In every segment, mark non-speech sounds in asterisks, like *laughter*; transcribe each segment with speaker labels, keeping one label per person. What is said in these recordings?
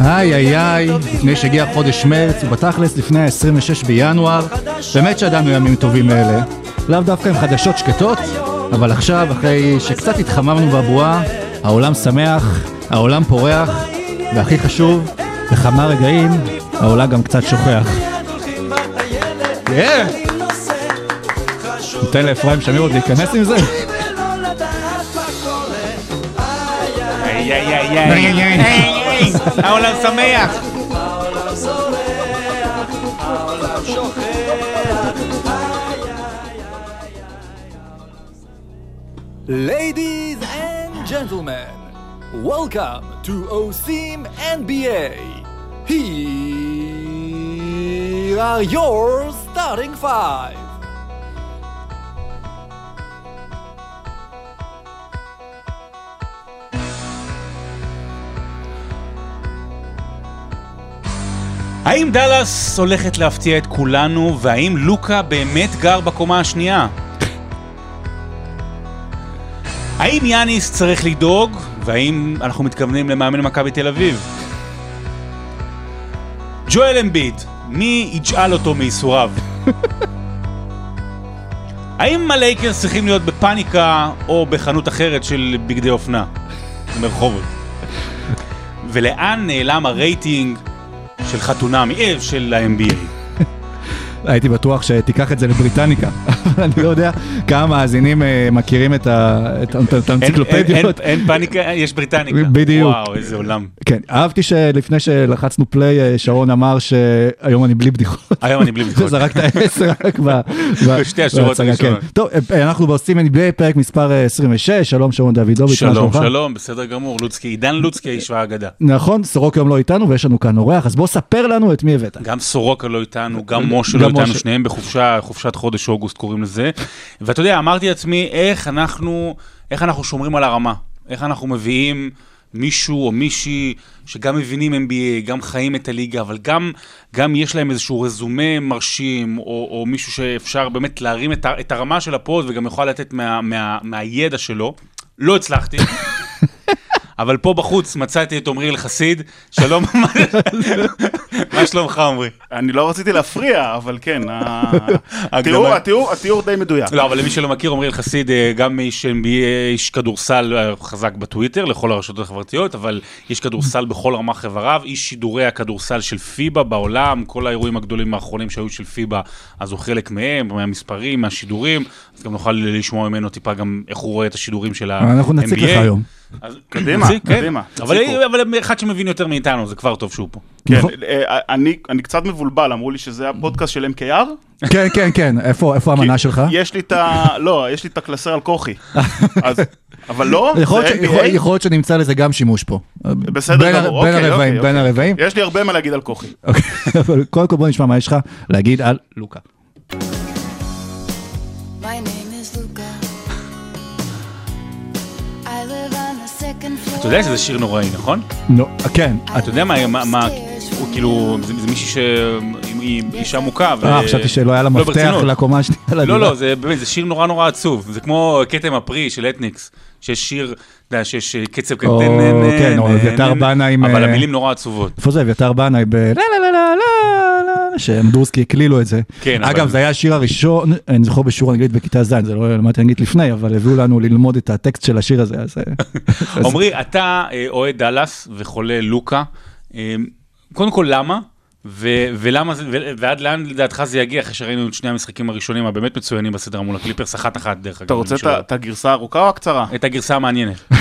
Speaker 1: איי איי איי, לפני שהגיע חודש מרץ, ובתכלס לפני ה-26 בינואר, באמת שידענו ימים טובים מאלה. לאו דווקא עם חדשות שקטות, אבל עכשיו, אחרי שקצת התחממנו בבועה, העולם שמח, העולם פורח, והכי חשוב, בכמה רגעים, העולם גם קצת שוכח. ניתן לאפרים שמיר עוד להיכנס עם זה?
Speaker 2: איי, איי, איי, איי, איי, איי, העולם שמח.
Speaker 3: Ladies and gentlemen, welcome to OSIM NBA. Here are your starting five.
Speaker 2: האם דאלאס הולכת להפתיע את כולנו, והאם לוקה באמת גר בקומה השנייה? האם יאניס צריך לדאוג, והאם אנחנו מתכוונים למאמן מכבי תל אביב? ג'ואל אמביד, מי יג'אל אותו מייסוריו? *laughs* האם הלייקרס צריכים להיות בפאניקה או בחנות אחרת של בגדי אופנה? ברחובות. *laughs* ולאן נעלם הרייטינג של חתונמי, של ה-NBA?
Speaker 1: הייתי בטוח שתיקח את זה לבריטניקה, *laughs* אני לא יודע כמה מאזינים אה, מכירים את האנציקלופדיות.
Speaker 2: אין פאניקה, יש בריטניקה.
Speaker 1: בדיוק.
Speaker 2: וואו, איזה עולם.
Speaker 1: כן, אהבתי שלפני שלחצנו פליי, אה, שרון אמר שהיום אני בלי בדיחות. *laughs*
Speaker 2: היום אני בלי בדיחות.
Speaker 1: זרקת עשר רק *laughs*
Speaker 2: בשתי השורות
Speaker 1: בהצגה,
Speaker 2: הראשונות.
Speaker 1: כן. טוב, אה, אנחנו בעושים NBA, פרק מספר אה, 26, שלום שרון דוידוביץ',
Speaker 2: שלום? שלום, בסדר גמור, לוצקי, עידן לוצקי, האיש והאגדה.
Speaker 1: נכון, סורוקה היום לא איתנו ויש לנו כאן אורח, אז בוא ספר לנו את מי הבאת.
Speaker 2: גם סורוקה לא איתנו, גם משה לא איתנו,
Speaker 1: משה.
Speaker 2: שניהם בחופשה, חופשת חודש אוגוסט קוראים לזה. ואתה יודע, אמרתי לעצמי, איך אנחנו, איך אנחנו שומרים על הרמה? איך אנחנו מביאים מישהו או מישהי שגם מבינים NBA, גם חיים את הליגה, אבל גם, גם יש להם איזשהו רזומה מרשים, או, או מישהו שאפשר באמת להרים את, את הרמה של ה pod וגם יכול לתת מה, מה, מהידע שלו. לא הצלחתי. אבל פה בחוץ מצאתי את עמרי אלחסיד, שלום, *laughs* מה שלומך עמרי?
Speaker 4: אני לא רציתי להפריע, אבל כן. *laughs* התיאור- די מדויק.
Speaker 2: לא, אבל למי שלא מכיר, עמרי אלחסיד אה, גם איש איש כדורסל אה, חזק בטוויטר, לכל הרשתות החברתיות, אבל איש כדורסל בכל רמ"ח איבריו, איש שידורי הכדורסל של פיבה בעולם, כל האירועים הגדולים האחרונים שהיו של פיבה, אז הוא חלק מהם, מהמספרים, מהשידורים, אז גם נוכל לשמוע ממנו טיפה גם איך הוא רואה את השידורים של ה-NBA.
Speaker 1: אנחנו נציג לך היום.
Speaker 2: אז-
Speaker 4: קדימה,
Speaker 2: כן.
Speaker 4: קדימה,
Speaker 2: אבל אחד שמבין יותר מאיתנו, זה כבר טוב שהוא פה.
Speaker 4: כן,
Speaker 1: נכון.
Speaker 4: אה, אני אני קצת מבולבל, אמרו לי שזה הפודקאסט של MKR.
Speaker 1: כן, כן, כן, איפה המנה שלך?
Speaker 4: יש לי את ה... לא, יש לי את הקלסר על כוכי. *laughs* אז- אבל לא,
Speaker 1: יכול להיות
Speaker 4: זה
Speaker 1: ש- יכול-
Speaker 4: NBA?
Speaker 1: יכול להיות שנמצא לזה גם שימוש פה.
Speaker 4: בסדר גמור,
Speaker 1: בין
Speaker 4: אוקיי,
Speaker 1: הרבעים,
Speaker 4: אוקיי,
Speaker 1: בין
Speaker 4: אוקיי.
Speaker 1: הרבעים.
Speaker 4: יש לי הרבה מה להגיד על כוכי.
Speaker 1: אוקיי, *laughs* אבל קודם כל בוא נשמע מה יש לך להגיד על לוקה.
Speaker 2: אתה יודע שזה שיר נוראי, נכון?
Speaker 1: נו, כן,
Speaker 2: אתה יודע מה, מה, מה הוא כאילו, זה, זה מישהי שהיא אישה מוכה.
Speaker 1: אה, חשבתי שלא היה לה
Speaker 2: לא,
Speaker 1: מפתח. לקומה השנייה.
Speaker 2: לא, לא, זה באמת, זה שיר נורא נורא עצוב. זה כמו כתם הפרי של אתניקס, שיש שיר, אתה יודע, שיש אה, קצב כזה,
Speaker 1: או, כן, או אביתר בנאי
Speaker 2: אבל המילים נורא עצובות.
Speaker 1: איפה זה אביתר בנאי ב... לה לה לה לה לה שמדורסקי הקלילו את זה.
Speaker 2: כן,
Speaker 1: אגב,
Speaker 2: אבל-
Speaker 1: זה היה השיר הראשון, אני זוכר בשיעור אנגלית בכיתה ז', זה לא למדתי אנגלית לפני, אבל הביאו לנו ללמוד את הטקסט של השיר הזה, אז... אה, *laughs*
Speaker 2: עמרי, אתה אה, אוהד דאלאס וחולה לוקה. אה, קודם כל, למה? ו- ולמה זה, ו- ועד לאן לדעתך זה יגיע אחרי שראינו את שני המשחקים הראשונים הבאמת מצוינים בסדרה מול הקליפרס, אחת אחת דרך אגב.
Speaker 4: אתה רוצה את הגרסה הארוכה או הקצרה?
Speaker 2: את הגרסה המעניינת. *laughs*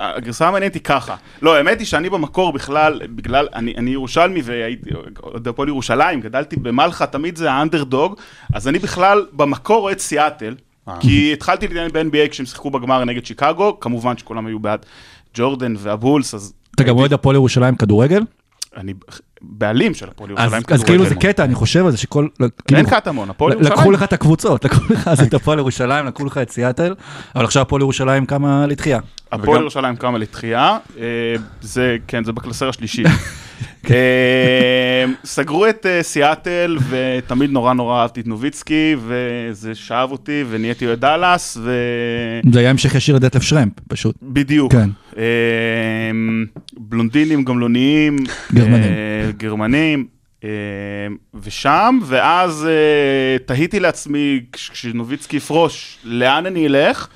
Speaker 4: הגרסה המעניינת היא ככה. לא, האמת היא שאני במקור בכלל, בגלל, אני, אני ירושלמי והייתי אוהד הפועל ירושלים, גדלתי במלחה, תמיד זה האנדרדוג, אז אני בכלל במקור אוהד סיאטל, כי התחלתי להתעניין ב-NBA כשהם שיחקו בגמר נגד שיקגו, כמובן שכולם היו בעד ג'ורדן והבולס, אז
Speaker 1: אתה גם אוהד הפועל ירושלים כדורגל?
Speaker 4: אני בעלים של הפועל ירושלים.
Speaker 1: אז כאילו זה. קטע, אני חושב על זה שכל... כאילו,
Speaker 4: אין קטמון, הפועל
Speaker 1: ל- לקחו
Speaker 4: ירושלים.
Speaker 1: לך את הקבוצות, לקחו לך אז את הפועל ירושלים, לקחו לך את סיאטל, אבל עכשיו הפועל ירושלים קמה לתחייה.
Speaker 4: הפועל ירושלים קמה לתחייה, אה, זה, כן, זה בקלסר השלישי. *laughs* אה, סגרו את אה, סיאטל, ותמיד נורא נורא אהבתי את נוביצקי, וזה שאב אותי, ונהייתי אוהד דאלאס, ו...
Speaker 1: זה היה המשך ישיר לדטף שרמפ, פשוט.
Speaker 4: בדיוק.
Speaker 1: כן.
Speaker 4: אה, בלונדינים גמלוניים.
Speaker 1: גרמנים.
Speaker 4: אה, גרמנים. אה, ושם, ואז אה, תהיתי לעצמי, כש- כשנוביצקי יפרוש, לאן אני אלך?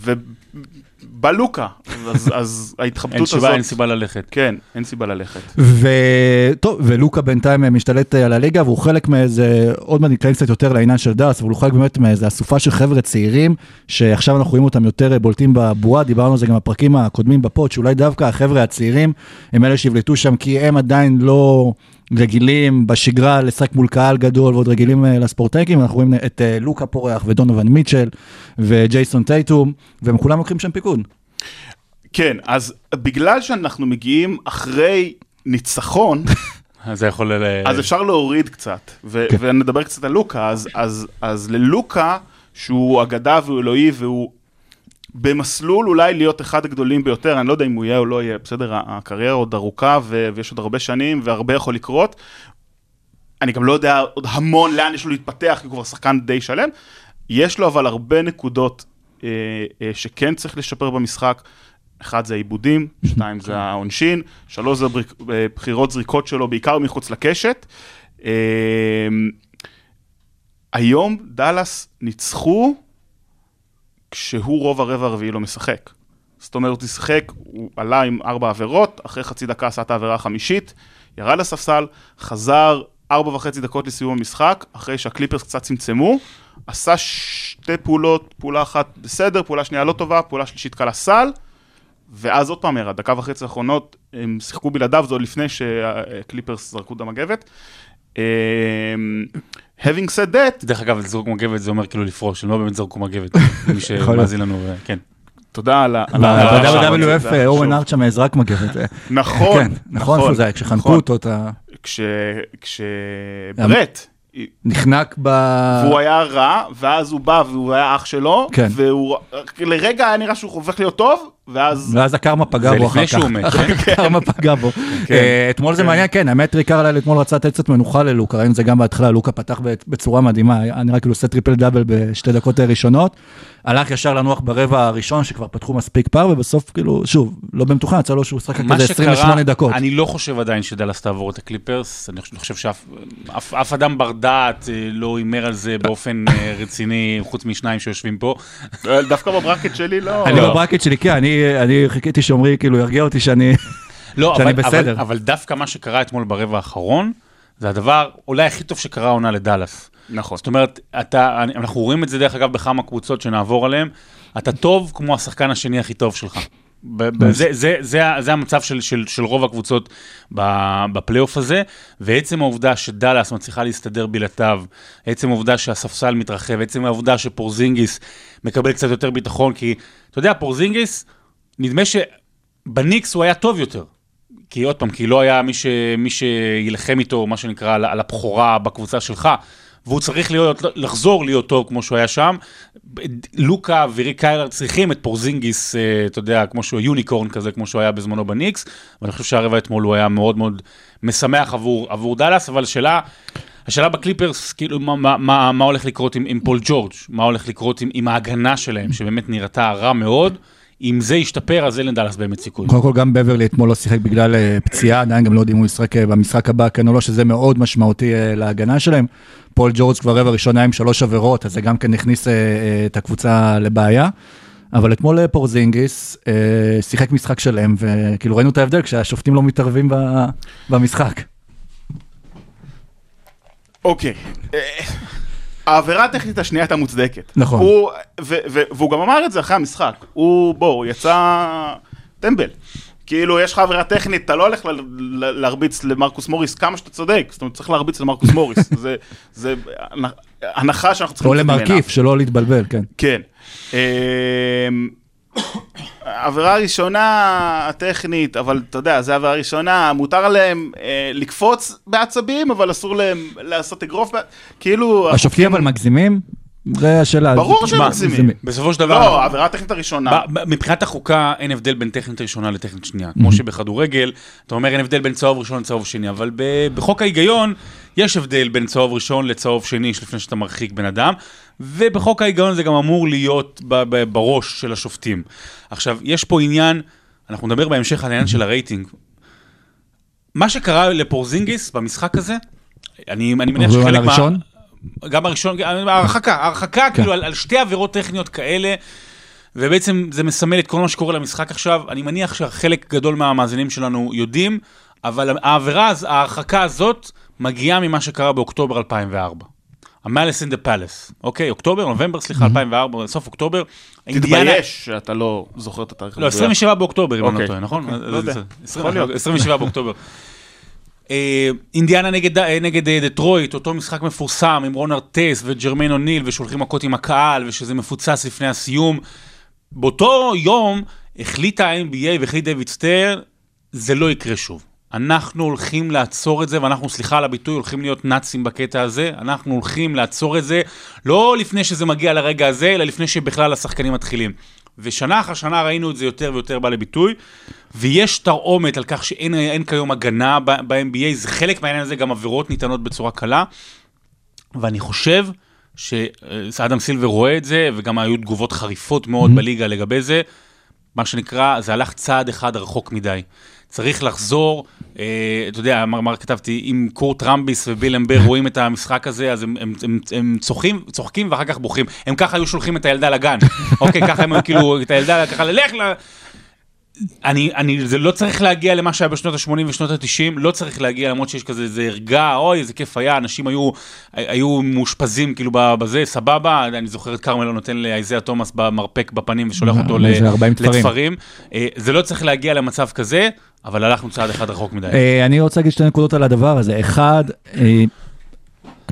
Speaker 4: ובא לוקה. אז, אז ההתחבטות
Speaker 2: אין
Speaker 4: הזאת...
Speaker 2: סיבה, אין סיבה ללכת.
Speaker 4: כן, אין סיבה ללכת.
Speaker 1: וטוב, ולוקה בינתיים משתלט על הליגה, והוא חלק מאיזה, עוד מעט ניכנס קצת יותר לעניין של דאס, אבל הוא חלק באמת מאיזה אסופה של חבר'ה צעירים, שעכשיו אנחנו רואים אותם יותר בולטים בבועה, דיברנו על זה גם בפרקים הקודמים בפוד, שאולי דווקא החבר'ה הצעירים הם אלה שיבלטו שם, כי הם עדיין לא רגילים בשגרה לשחק מול קהל גדול, ועוד רגילים אה, לספורטייקים, אנחנו רואים את אה, לוקה פורח ודונובל מיטשל וג'ייסון טייטום, והם כולם לוקחים שם פיקוד.
Speaker 4: כן, אז בגלל שאנחנו מגיעים אחרי ניצחון, *laughs*
Speaker 2: אז זה יכול... ל-
Speaker 4: אז אפשר להוריד קצת, ו-
Speaker 1: כן.
Speaker 4: ונדבר קצת על לוקה, אז, אז, אז ללוקה, שהוא אגדה והוא אלוהי והוא במסלול אולי להיות אחד הגדולים ביותר, אני לא יודע אם הוא יהיה או לא יהיה, בסדר, הקריירה עוד ארוכה ו- ויש עוד הרבה שנים והרבה יכול לקרות. אני גם לא יודע עוד המון לאן יש לו להתפתח, כי הוא כבר שחקן די שלם. יש לו אבל הרבה נקודות אה, אה, שכן צריך לשפר במשחק. אחד זה העיבודים, שתיים זה העונשין, שלוש זה בריק- אה, בחירות זריקות שלו, בעיקר מחוץ לקשת. אה, היום דאלאס ניצחו כשהוא רוב הרבע הרביעי לא משחק. זאת אומרת, הוא שיחק, הוא עלה עם ארבע עבירות, אחרי חצי דקה עשה את העבירה החמישית, ירד לספסל, חזר ארבע וחצי דקות לסיום המשחק, אחרי שהקליפרס קצת צמצמו, עשה שתי פעולות, פעולה אחת בסדר, פעולה שנייה לא טובה, פעולה שלישית קלה סל, ואז עוד פעם ירד, דקה וחצי האחרונות הם שיחקו בלעדיו, זה עוד לפני שהקליפרס זרקו את המגבת. Having said that,
Speaker 2: דרך אגב, לזרוק מגבת זה אומר כאילו לפרוש, הם לא באמת זרקו מגבת, *laughs* מי. שמאזין לנו, אה, כן.
Speaker 4: תודה על ה... ה-
Speaker 1: ב-WF אורן. ארצ'ה מזרק מגבת. אה,
Speaker 4: נכון,
Speaker 1: כן, נכון, איפה זה היה? כשחנקו
Speaker 4: נכון.
Speaker 1: אותו, אתה
Speaker 4: כש... כשברט,
Speaker 1: נחנק ב...
Speaker 4: והוא היה רע, ואז הוא בא והוא היה אח שלו,
Speaker 1: כן.
Speaker 4: והוא לרגע היה נראה שהוא הופך להיות טוב, ואז...
Speaker 1: ואז הקרמה פגע
Speaker 2: זה
Speaker 1: בו
Speaker 2: לפני
Speaker 1: אחר כך.
Speaker 2: שהוא מת.
Speaker 1: אחר כך הקרמה פגע בו. אה, אתמול זה מעניין, כן, האמת ריק קרלייל אתמול רצה לתת קצת מנוחה ללוקה, ראינו את זה גם בהתחלה, לוקה פתח ב- בצורה מדהימה, היה נראה כאילו עושה triple double בשתי דקות ראשונות, הלך ישר לנוח ברבע הראשון, שכבר פתחו מספיק פער, ובסוף כאילו, שוב, לא במתוכנן, יצא לו שהוא שחק
Speaker 2: מה
Speaker 1: כזה 28 דקות.
Speaker 2: אני לא חושב עדיין שדאלאס תעבור את הקליפרס, אני חושב- שאף אף- אף אדם בר דעת אה, לא הימר על זה באופן אה, רציני, חוץ משניים שיושבים פה.
Speaker 4: דווקא בברקט שלי לא...
Speaker 1: אני בברקט שלי, כן, אני- אני חיכיתי שעמרי כאילו ירגיע אותי שאני...
Speaker 2: לא,
Speaker 1: שאני
Speaker 2: אבל,
Speaker 1: בסדר.
Speaker 2: אבל, אבל דווקא מה שקרה אתמול ברבע האחרון, זה הדבר אולי הכי טוב שקרה העונה לדאלאס.
Speaker 4: נכון.
Speaker 2: זאת אומרת, אתה, אני- אנחנו רואים את זה דרך אגב בכמה קבוצות שנעבור עליהן, אתה טוב כמו השחקן השני הכי טוב שלך. ב- זה, זה, זה, זה המצב של, של, של רוב הקבוצות ב- בפלייאוף הזה, ועצם העובדה שדאלאס מצליחה להסתדר בלעדיו, עצם העובדה שהספסל מתרחב, עצם העובדה שפורזינגיס מקבל קצת יותר ביטחון, כי אתה יודע, פורזינגיס, נדמה שבניקס הוא היה טוב יותר. כי עוד פעם, כי לא היה מי, ש, מי שילחם איתו, מה שנקרא, על, על הבכורה בקבוצה שלך, והוא צריך להיות, לחזור להיות טוב כמו שהוא היה שם. לוקה וריק קרלייל צריכים את פורזינגיס, אה, אתה יודע, כמו שהוא unicorn כזה, כמו שהוא היה בזמנו בניקס, ואני חושב שהרבע אתמול הוא היה מאוד מאוד משמח עבור, עבור דאלאס, אבל השאלה... השאלה בקליפרס, כאילו, מה, מה, מה, מה הולך לקרות עם, עם פול ג'ורג'? מה הולך לקרות עם, עם ההגנה שלהם, שבאמת נראתה רע מאוד? אם זה ישתפר, אז אין לדאלאס באמת סיכוי.
Speaker 1: קודם כל גם בברלי אתמול לא שיחק בגלל אה, פציעה, עדיין גם לא יודעים אם הוא ישחק אה, במשחק הבא, כן או לא, שזה מאוד משמעותי אה, להגנה שלהם. פול ג'ורג' כבר רבע ראשונה עם שלוש עבירות, אז זה גם כן הכניס את הקבוצה לבעיה. אבל אתמול פורזינגיס שיחק משחק שלם, וכאילו ראינו את ההבדל כשהשופטים לא מתערבים ב- במשחק.
Speaker 4: אוקיי. אה, העבירה הטכנית השנייה הייתה מוצדקת.
Speaker 1: נכון.
Speaker 4: הוא, ו, ו, והוא גם אמר את זה אחרי המשחק. הוא, בוא, הוא יצא טמבל. כאילו, יש לך עבירה טכנית, אתה לא הולך ל- ל- להרביץ למרקוס מוריס כמה שאתה צודק. זאת אומרת, צריך להרביץ למרקוס מוריס. *laughs* זה, זה הנחה שאנחנו צריכים
Speaker 1: או
Speaker 4: ממנה.
Speaker 1: למרכיף, שלא להתבלבל, כן.
Speaker 4: כן. עבירה ראשונה הטכנית, אבל אתה יודע, זו עבירה ראשונה, מותר להם אה, לקפוץ בעצבים, אבל אסור להם לעשות אגרוף. כאילו...
Speaker 1: השופטים אבל מגזימים? זה השאלה.
Speaker 4: ברור שהם מגזימים.
Speaker 2: בסופו של דבר...
Speaker 4: לא, העבירה הטכנית הראשונה.
Speaker 2: מבחינת החוקה אין הבדל בין טכנית ראשונה לטכנית שנייה. כמו שבכדורגל, אתה אומר אין הבדל בין צהוב ראשון לצהוב שני, אבל בחוק ההיגיון יש הבדל בין צהוב ראשון לצהוב שני לפני שאתה מרחיק בן אדם, ובחוק ההיגיון זה גם אמור להיות בראש של השופטים. עכשיו, יש פה עניין, אנחנו נדבר בהמשך על העניין של הרייטינג. מה שקרה לפורזינגיס במשחק הזה, אני, אני מניח שחלק מה... גם הראשון, ההרחקה, ההרחקה כאילו על, על שתי עבירות טכניות כאלה, ובעצם זה מסמל את כל מה שקורה למשחק עכשיו. אני מניח שחלק גדול מהמאזינים שלנו יודעים, אבל העבירה, ההרחקה הזאת מגיעה ממה שקרה באוקטובר 2004. המאלס אין דה פלאס, אוקיי? אוקטובר, נובמבר, סליחה, 2004, סוף אוקטובר.
Speaker 4: תתבייש שאתה לא זוכר את התאריך.
Speaker 2: לא,
Speaker 4: המדויק.
Speaker 2: 27 באוקטובר, אם אני לא
Speaker 4: אוקיי.
Speaker 2: טועה, נכון? זה-
Speaker 4: לא יודע.
Speaker 2: זה- 20
Speaker 4: יכול להיות.
Speaker 2: 27 באוקטובר. אה, אינדיאנה נגד, אה, נגד אה, דטרויט, אותו משחק מפורסם עם רון ארטס וג'רמיין אוניל ושולחים מכות עם הקהל ושזה מפוצץ לפני הסיום. באותו יום החליטה ה-NBA והחליט דיוויד סטר, זה לא יקרה שוב. אנחנו הולכים לעצור את זה, ואנחנו, סליחה על הביטוי, הולכים להיות נאצים בקטע הזה. אנחנו הולכים לעצור את זה, לא לפני שזה מגיע לרגע הזה, אלא לפני שבכלל השחקנים מתחילים. ושנה אחר שנה ראינו את זה יותר ויותר בא לביטוי, ויש תרעומת על כך שאין אין כיום הגנה ב- ב-NBA, זה חלק מהעניין הזה, גם עבירות ניתנות בצורה קלה. ואני חושב שאדם סילבר רואה את זה, וגם היו תגובות חריפות מאוד בליגה לגבי זה. מה שנקרא, זה הלך צעד אחד רחוק מדי. צריך לחזור, אה, אתה יודע, מה כתבתי, אם קורט רמביס וביל אמבר רואים את המשחק הזה, אז הם, הם, הם, הם צוחקים, צוחקים ואחר כך בוכים. הם ככה היו שולחים את הילדה לגן. *laughs* אוקיי, ככה הם כאילו, את הילדה ככה, לך ל... אני, אני, זה לא צריך להגיע למה שהיה בשנות ה-80 ושנות ה-90, לא צריך להגיע למרות שיש כזה איזה ערגה, אוי, איזה כיף היה, אנשים היו, היו מאושפזים כאילו בזה, סבבה, אני זוכר את כרמלו נותן לאייזיה תומאס במרפק בפנים ושולח אותו ל-
Speaker 1: איזה 40 תפרים.
Speaker 2: לתפרים. אה, זה לא צריך להגיע למצב כזה, אבל הלכנו צעד אחד רחוק מדי.
Speaker 1: אה, אני רוצה להגיד שתי נקודות על הדבר הזה. אחד, אה,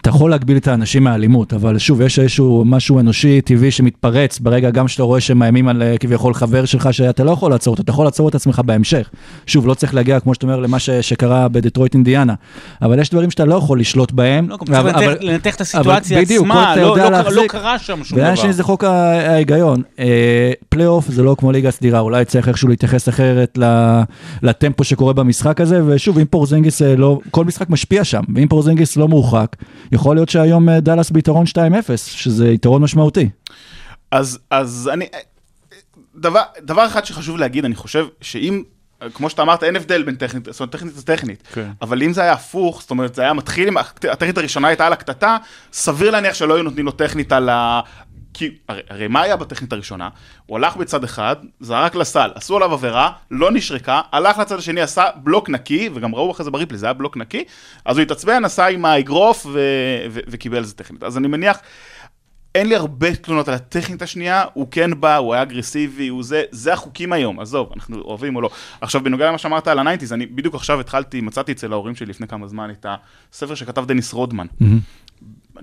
Speaker 1: אתה יכול להגביל את האנשים מהאלימות, אבל שוב, יש איזשהו משהו אנושי, טבעי, שמתפרץ ברגע גם שאתה רואה שמאיימים על אה, כביכול חבר שלך, שאתה לא יכול לעצור אותו, אתה יכול לעצור את עצמך בהמשך. שוב, לא צריך להגיע, כמו שאתה אומר, למה ש- שקרה בדטרויט אינדיאנה. אבל יש דברים שאתה לא יכול לשלוט בהם.
Speaker 2: לא,
Speaker 1: אבל-
Speaker 2: לנתח-
Speaker 1: אבל-
Speaker 2: לנתח את הסיטואציה
Speaker 1: אבל בדיוק,
Speaker 2: עצמה, לא- לא- לא
Speaker 1: להחזיק.
Speaker 2: קרה שם שום דבר.
Speaker 1: שני זה חוק ההיגיון. אה, פלייאוף זה לא כמו ליגה סדירה, אולי צריך איכשהו להתייחס אחרת לטמפו שקורה במשחק הזה, ושוב, אם פורזינגיס אה, לא, כל משחק משפיע שם, ואם פורזינגיס לא מורחק, יכול להיות שהיום אה, דאלאס ביתרון 2-0, שזה יתרון משמעותי.
Speaker 4: אז, אז אני... דבר, דבר אחד שחשוב להגיד, אני חושב שאם, כמו שאתה אמרת, אין הבדל בין טכנית, זאת אומרת, טכנית זה טכנית.
Speaker 2: כן.
Speaker 4: אבל אם זה היה הפוך, זאת אומרת, זה היה מתחיל הק- הטכנית הראשונה הייתה על הקטטה, סביר להניח שלא היו נותנים לו טכנית על ה... כי הרי, הרי מה היה בטכנית הראשונה? הוא הלך בצד אחד, זרק לסל, עשו עליו עבירה, לא נשרקה, הלך לצד השני, עשה בלוק נקי, וגם ראו אחרי זה בריפלי, זה היה בלוק נקי, אז הוא התעצבן, עשה עם האגרוף ו- ו- וקיבל איזה טכנית. אז אני מניח, אין לי הרבה תלונות על הטכנית השנייה, הוא כן בא, הוא היה אגרסיבי, הוא זה, זה החוקים היום, עזוב, אנחנו אוהבים או לא. עכשיו, בנוגע למה שאמרת על ה nineties, אני בדיוק עכשיו התחלתי, מצאתי אצל ההורים שלי לפני כמה זמן את הספר שכתב דניס רודמן.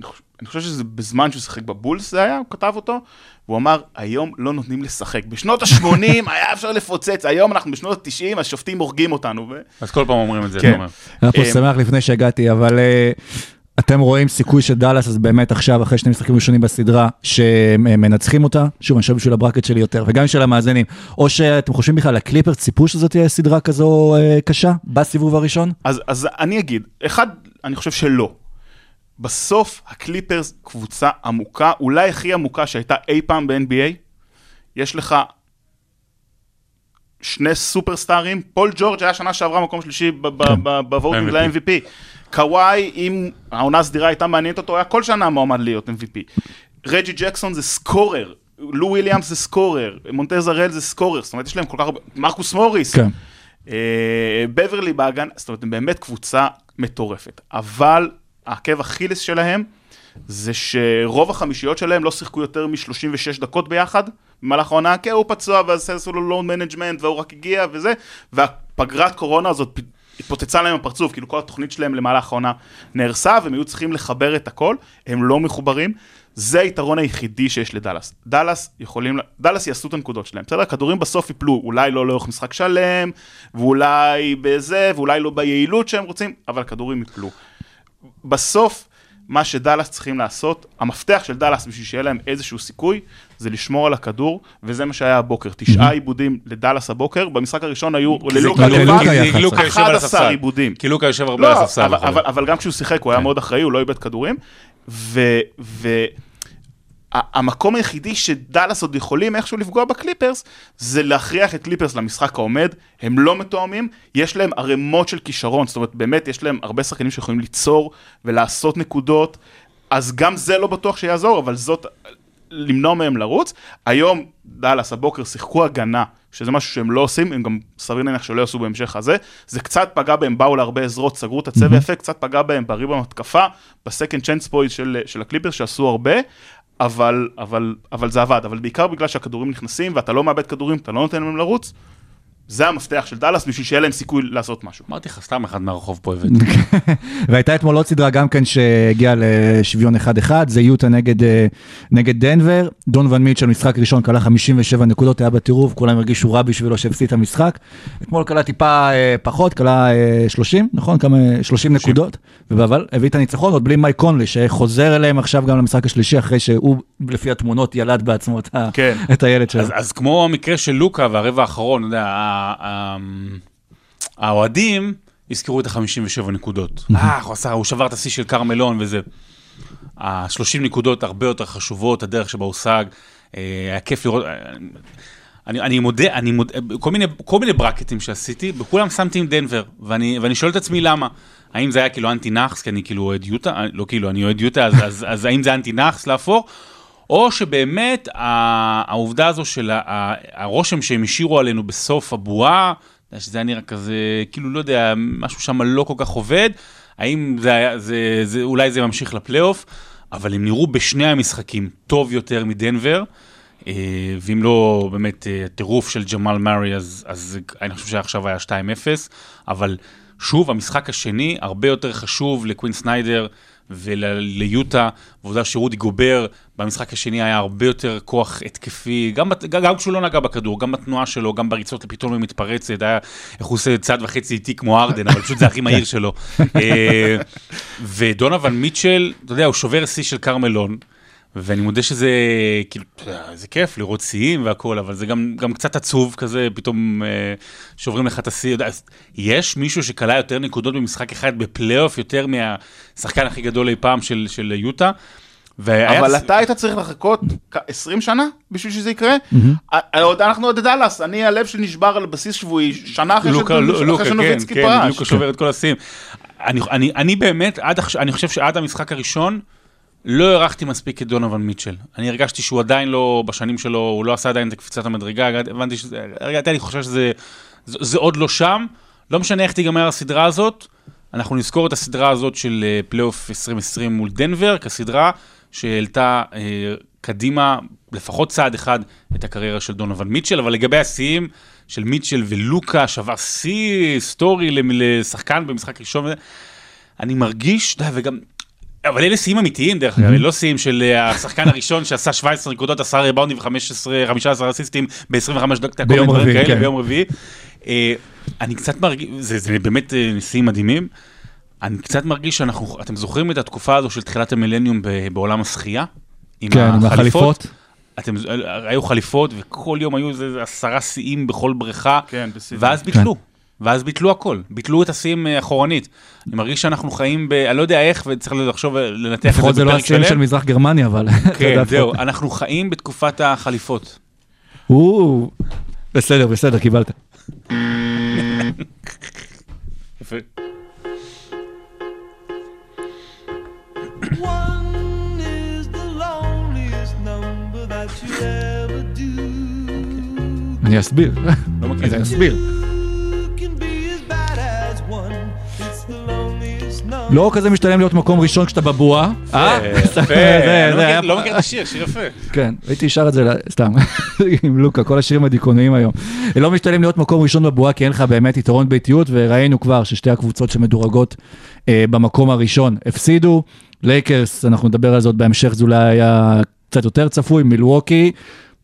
Speaker 4: אני חושב, אני חושב שזה בזמן שהוא שיחק בבולס זה היה, הוא כתב אותו, והוא אמר, היום לא נותנים לשחק. בשנות ה-80 היה אפשר לפוצץ, היום אנחנו בשנות ה-90, השופטים הורגים אותנו. ו...
Speaker 2: אז כל פעם אומרים את זה,
Speaker 4: כן.
Speaker 1: היה פה
Speaker 4: אה,
Speaker 1: שמח לפני שהגעתי, אבל אה, אתם רואים סיכוי של דאלאס, אז באמת עכשיו, אחרי שני משחקים ראשונים בסדרה, שמנצחים אותה, שוב, אני חושב בשביל ה bracket שלי יותר, וגם בשביל המאזינים, או שאתם חושבים בכלל, הקליפרס ציפו שזאת תהיה סדרה כזו אה, קשה, בסיבוב הראשון?
Speaker 4: אז, אז אני אגיד, אחד, אני חושב שלא. בסוף הקליפרס קבוצה עמוקה, אולי הכי עמוקה שהייתה אי פעם ב-NBA. יש לך שני סופרסטארים, פול ג'ורג' היה שנה שעברה מקום שלישי ב voting
Speaker 2: MVP.
Speaker 4: ל-MVP. קוואי, אם העונה הסדירה הייתה מעניינת אותו, היה כל שנה מועמד להיות MVP. רג'י ג'קסון זה scorer, לו וויליאמס זה scorer, מונטרז הארל זה scorer, זאת אומרת יש להם כל כך הרבה, מרקוס מוריס.
Speaker 1: כן.
Speaker 4: אה, בברלי בהגנה, זאת אומרת, הם באמת קבוצה מטורפת. אבל העקב אכילס שלהם זה שרוב החמישיות שלהם לא שיחקו יותר מ-36 דקות ביחד במהלך העונה, כי הוא פצוע ואז עשו לו load management והוא רק הגיע וזה, והפגרת קורונה הזאת התפוצצה להם בפרצוף, כאילו כל התוכנית שלהם למהלך העונה נהרסה והם היו צריכים לחבר את הכל, הם לא מחוברים, זה היתרון היחידי שיש לדאלאס. דאלאס יכולים, דאלאס יעשו את הנקודות שלהם, בסדר? הכדורים בסוף ייפלו, אולי לא לאורך משחק שלם, ואולי בזה, ואולי לא ביעילות שהם רוצים, אבל הכדורים ייפלו. בסוף, מה שדאלאס צריכים לעשות, המפתח של דאלאס בשביל שיהיה להם איזשהו סיכוי, זה לשמור על הכדור, וזה מה שהיה הבוקר. תשעה עיבודים לדאלאס הבוקר, במשחק הראשון היו ללוקה
Speaker 1: כי
Speaker 4: לבד,
Speaker 1: לוקה היה
Speaker 2: כי לוקה יושב על
Speaker 4: 11
Speaker 2: הספסל.
Speaker 4: עיבודים.
Speaker 2: כי לוקה יושב הרבה על
Speaker 4: לא,
Speaker 2: הספסל.
Speaker 4: אבל,
Speaker 2: נכון.
Speaker 4: אבל, אבל גם כשהוא שיחק, הוא היה
Speaker 2: כן.
Speaker 4: מאוד אחראי, הוא לא איבד כדורים. והמקום היחידי שדאלאס עוד יכולים איכשהו לפגוע בקליפרס, זה להכריח את קליפרס למשחק העומד. הם לא מתואמים, יש להם ערימות של כישרון, זאת אומרת, באמת יש להם הרבה שחקנים שיכולים ליצור ולעשות נקודות. אז גם זה לא בטוח שיעזור, אבל זאת, למנוע מהם לרוץ. היום, דאלאס, הבוקר, שיחקו הגנה, שזה משהו שהם לא עושים, הם גם סביר להניח שלא יעשו בהמשך הזה. זה קצת פגע בהם, באו להרבה עזרות, סגרו את הצבע יפה, קצת פגע בהם בריב המתקפה, בסקנד צ'אנס של, של הקליפרס, שעשו הרבה. אבל, אבל, אבל זה עבד, אבל בעיקר בגלל שהכדורים נכנסים ואתה לא מאבד כדורים, אתה לא נותן להם לרוץ, זה המפתח של דאלאס בשביל שיהיה להם סיכוי לעשות משהו.
Speaker 2: אמרתי לך, סתם אחד מהרחוב פה הבאתי. *laughs*
Speaker 1: והייתה אתמול עוד סדרה גם כן שהגיעה לשוויון 1-1, זה יוטה נגד, אה, נגד דנבר. דונוון מיטשל, משחק ראשון, כלה 57 נקודות, היה בטירוף, כולם הרגישו רע בשבילו שהפסיד את המשחק. אתמול כלה טיפה אה, פחות, כלה אה, 30, נכון? כמה? 30 נקודות. אבל הביא את הניצחון עוד בלי מייק קונלי, שחוזר אליהם עכשיו גם למשחק השלישי, אחרי שהוא, לפי התמונות, ילד בעצמו את,
Speaker 4: כן.
Speaker 1: את הילד שלו.
Speaker 2: אז, אז כמו המקרה של לוקה והרבע האחרון, אתה יודע, האוהדים הזכירו את ה-57 נקודות. אה, הוא עשה, הוא שבר את השיא של כרמלון וזה. ה-30 נקודות הרבה יותר חשובות, הדרך שבה הושג. אה, היה כיף לראות, אה, אני, אני מודה, אני מודה, כל מיני, כל מיני ברקטים שעשיתי, בכולם שמתי עם דנבר, ואני, ואני שואל את עצמי למה. האם זה היה כאילו אנטי נאחס, כי אני כאילו אוהד יוטה, אה, לא כאילו, אני אוהד יוטה, אז, אז, אז האם זה אנטי נאחס להפוך? או שבאמת העובדה הזו של הרושם שהם השאירו עלינו בסוף הבועה, שזה היה נראה כזה, כאילו, לא יודע, משהו שם לא כל כך עובד, האם זה היה, זה, זה, אולי זה ממשיך לפלייאוף, אבל הם נראו בשני המשחקים טוב יותר מדנבר, אה, ואם לא באמת אה, טירוף של ג'מאל מארי, אז, אז אני חושב שעכשיו היה 2-0, אבל שוב, המשחק השני הרבה יותר חשוב לקווין סניידר וליוטה, ועובדה שרודי גובר במשחק השני היה הרבה יותר כוח התקפי, גם, גם, גם כשהוא לא נגע בכדור, גם בתנועה שלו, גם בריצות פתאום היא מתפרצת, היה, איך הוא עושה צעד וחצי איטי כמו ארדן, אבל פשוט זה הכי מהיר שלו. אה, ודונובל מיטשל, אתה יודע, הוא שובר שיא של כרמלון. ואני מודה שזה, כאילו, זה כיף לראות שיאים והכל, אבל זה גם, גם קצת עצוב כזה, פתאום אה, שוברים לך את השיא. יש מישהו שכלה יותר נקודות במשחק אחד בפלייאוף, יותר מהשחקן הכי גדול אי פעם של, של יוטה. והיה
Speaker 4: אבל אתה היית צריך לחכות כ- 20 שנה בשביל שזה יקרה? ה- עוד- אנחנו עוד דאלאס, אני הלב שלי נשבר על בסיס שבועי, שנה אחרי
Speaker 2: לוקה,
Speaker 4: ש-
Speaker 2: לו-
Speaker 4: אחרי
Speaker 2: לוקה, כן,
Speaker 4: שנוביצקי
Speaker 2: כן,
Speaker 4: פרש.
Speaker 2: לוקה שובר את כל השיאים. אני, אני, אני באמת, עד אני חושב שעד המשחק הראשון, לא הערכתי מספיק את דונובל מיטשל. אני הרגשתי שהוא עדיין לא, בשנים שלו, הוא לא עשה עדיין את קפיצת המדרגה, הבנתי שזה, הרגעתי, אני חושב שזה זה, זה עוד לא שם. לא משנה איך תיגמר הסדרה הזאת, אנחנו נזכור את הסדרה הזאת של אה, פלייאוף 2020 מול דנבר, כסדרה שהעלתה אה, קדימה לפחות צעד אחד את הקריירה של דונובן מיטשל, אבל לגבי השיאים של מיטשל ולוקה, שבר שיא היסטורי למ- לשחקן במשחק ראשון, אני מרגיש, יודע, וגם... אבל אלה שיאים אמיתיים דרך אגב, לא שיאים של אה, השחקן הראשון שעשה 17 נקודות, 10 ריבאונדים ו-15 אסיסטים ב-25 דקות,
Speaker 1: ביום רביעי, כן.
Speaker 2: ביום רביעי. אה, אני קצת מרגיש, זה, זה באמת אה, שיאים מדהימים. אני קצת מרגיש שאנחנו, אתם זוכרים את התקופה הזו של תחילת המילניום בעולם השחייה?
Speaker 1: כן, עם החליפות.
Speaker 2: אתם, היו חליפות וכל יום היו איזה עשרה שיאים בכל בריכה,
Speaker 4: כן.
Speaker 2: ואז ביטלו. ואז ביטלו הכל, ביטלו את השיאים אה, אחורנית. אני מרגיש שאנחנו חיים ב... אני לא יודע איך, וצריך לחשוב, לנתח את
Speaker 1: לפחות
Speaker 2: זה
Speaker 1: זה לא
Speaker 2: בפרק
Speaker 1: השיאים של
Speaker 2: שלם.
Speaker 1: מזרח גרמניה, אבל... *laughs*
Speaker 2: כן, זהו, אנחנו חיים בתקופת החליפות.
Speaker 1: או, בסדר, בסדר, קיבלת. *laughs*
Speaker 2: יפה.
Speaker 1: אני אסביר.
Speaker 2: לא.
Speaker 1: אני אסביר. לא כזה משתלם להיות מקום ראשון כשאתה בבועה. אה?
Speaker 2: יפה, *laughs*
Speaker 1: זה-
Speaker 2: אני לא מכיר- לא מכיר את השיר, שיר יפה.
Speaker 1: כן, הייתי שר את זה, סתם, *laughs* עם לוקה, כל השירים הדיכאוניים היום. לא משתלם להיות מקום ראשון בבועה, כי אין לך באמת יתרון ביתיות, וראינו כבר ששתי הקבוצות שמדורגות אה, במקום הראשון הפסידו. לייקרס, אנחנו נדבר על זה עוד בהמשך, זה אולי היה קצת יותר צפוי, מילווקי.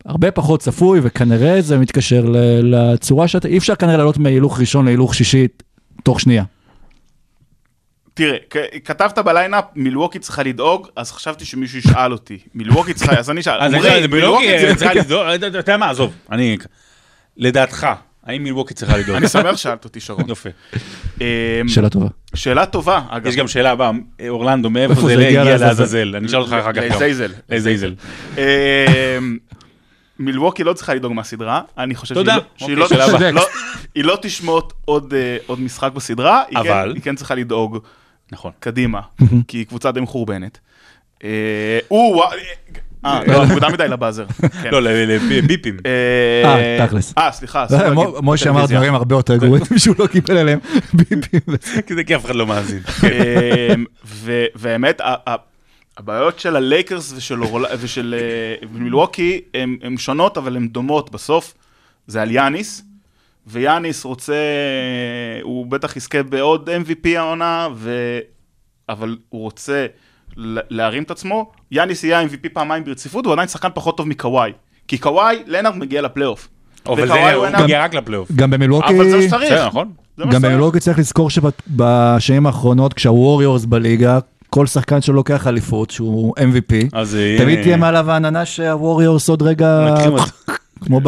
Speaker 1: הרבה פחות צפוי, וכנראה זה מתקשר לצורה שאתה, אי אפשר כנראה לעלות מהילוך ראשון להילוך שישי תוך שנייה.
Speaker 4: תראה, כתבת ב lineup, מילווקי צריכה לדאוג, אז חשבתי שמישהו ישאל אותי. מילווקי צריכה, אז אני אשאל.
Speaker 2: אז מילווקי
Speaker 4: צריכה-
Speaker 2: לדאוג, אתה יודע מה, עזוב, אני... לדעתך, האם מילווקי צריכה לדאוג?
Speaker 4: אני שמח ששאלת אותי, שרון.
Speaker 2: יפה.
Speaker 4: אמ,
Speaker 1: שאלה טובה.
Speaker 4: שאלה טובה, אגב.
Speaker 2: יש גם שאלה הבאה, אורלנדו, מאיפה
Speaker 1: איפה
Speaker 2: זה
Speaker 1: הגיע לעזאזל?
Speaker 2: אני אשאל אותך אחר כך.
Speaker 4: לזייזל.
Speaker 2: לזייזל.
Speaker 4: אמ, מילווקי לא צריכה לדאוג מהסדרה, אני חושב
Speaker 2: תודה.
Speaker 4: שהיא לא-
Speaker 2: אוקיי,
Speaker 4: לא-
Speaker 2: הבאה.
Speaker 4: לא- לא תשמוט עוד אה, עוד משחק בסדרה, היא כן-
Speaker 2: אבל?
Speaker 4: היא כן צריכה לדאוג
Speaker 2: נכון.
Speaker 4: קדימה, כי היא קבוצה די מחורבנת. אה, או, וואו, אה, לא, *laughs* מוקדם מדי לבאזר. כן.
Speaker 2: לא, לביפים.
Speaker 4: אה,
Speaker 1: אה, תכלס.
Speaker 4: אה, סליחה,
Speaker 1: מו- משה אמר. דברים הרבה יותר גרועים *laughs* שהוא לא קיבל עליהם ביפים. *laughs*
Speaker 2: כי כי אף אחד לא מאזין.
Speaker 4: אמ, והאמת, ה- ה- הבעיות של הלייקרס ושל אה, מילווקי הן שונות, אבל הן דומות בסוף. זה על יאניס, ויאניס רוצה, הוא בטח יזכה בעוד MVP העונה, ו... אבל הוא רוצה להרים את עצמו. יאניס יהיה MVP פעמיים ברציפות, הוא עדיין שחקן פחות טוב מקוואי. כי קוואי, לנארד מגיע לפלייאוף.
Speaker 2: אבל זה,
Speaker 4: הוא
Speaker 2: מגיע רק לפלייאוף.
Speaker 1: גם במילווקי...
Speaker 4: אבל זה מה שצריך.
Speaker 2: בסדר, נכון?
Speaker 1: גם
Speaker 4: שצריך.
Speaker 1: במילווקי צריך לזכור שבשנים האחרונות, כשהווריורס בליגה, כל שחקן שלו לוקח אליפות, שהוא MVP,
Speaker 2: אז
Speaker 1: תמיד תהיה מעליו העננה שהווריורס עוד רגע. כמו ב...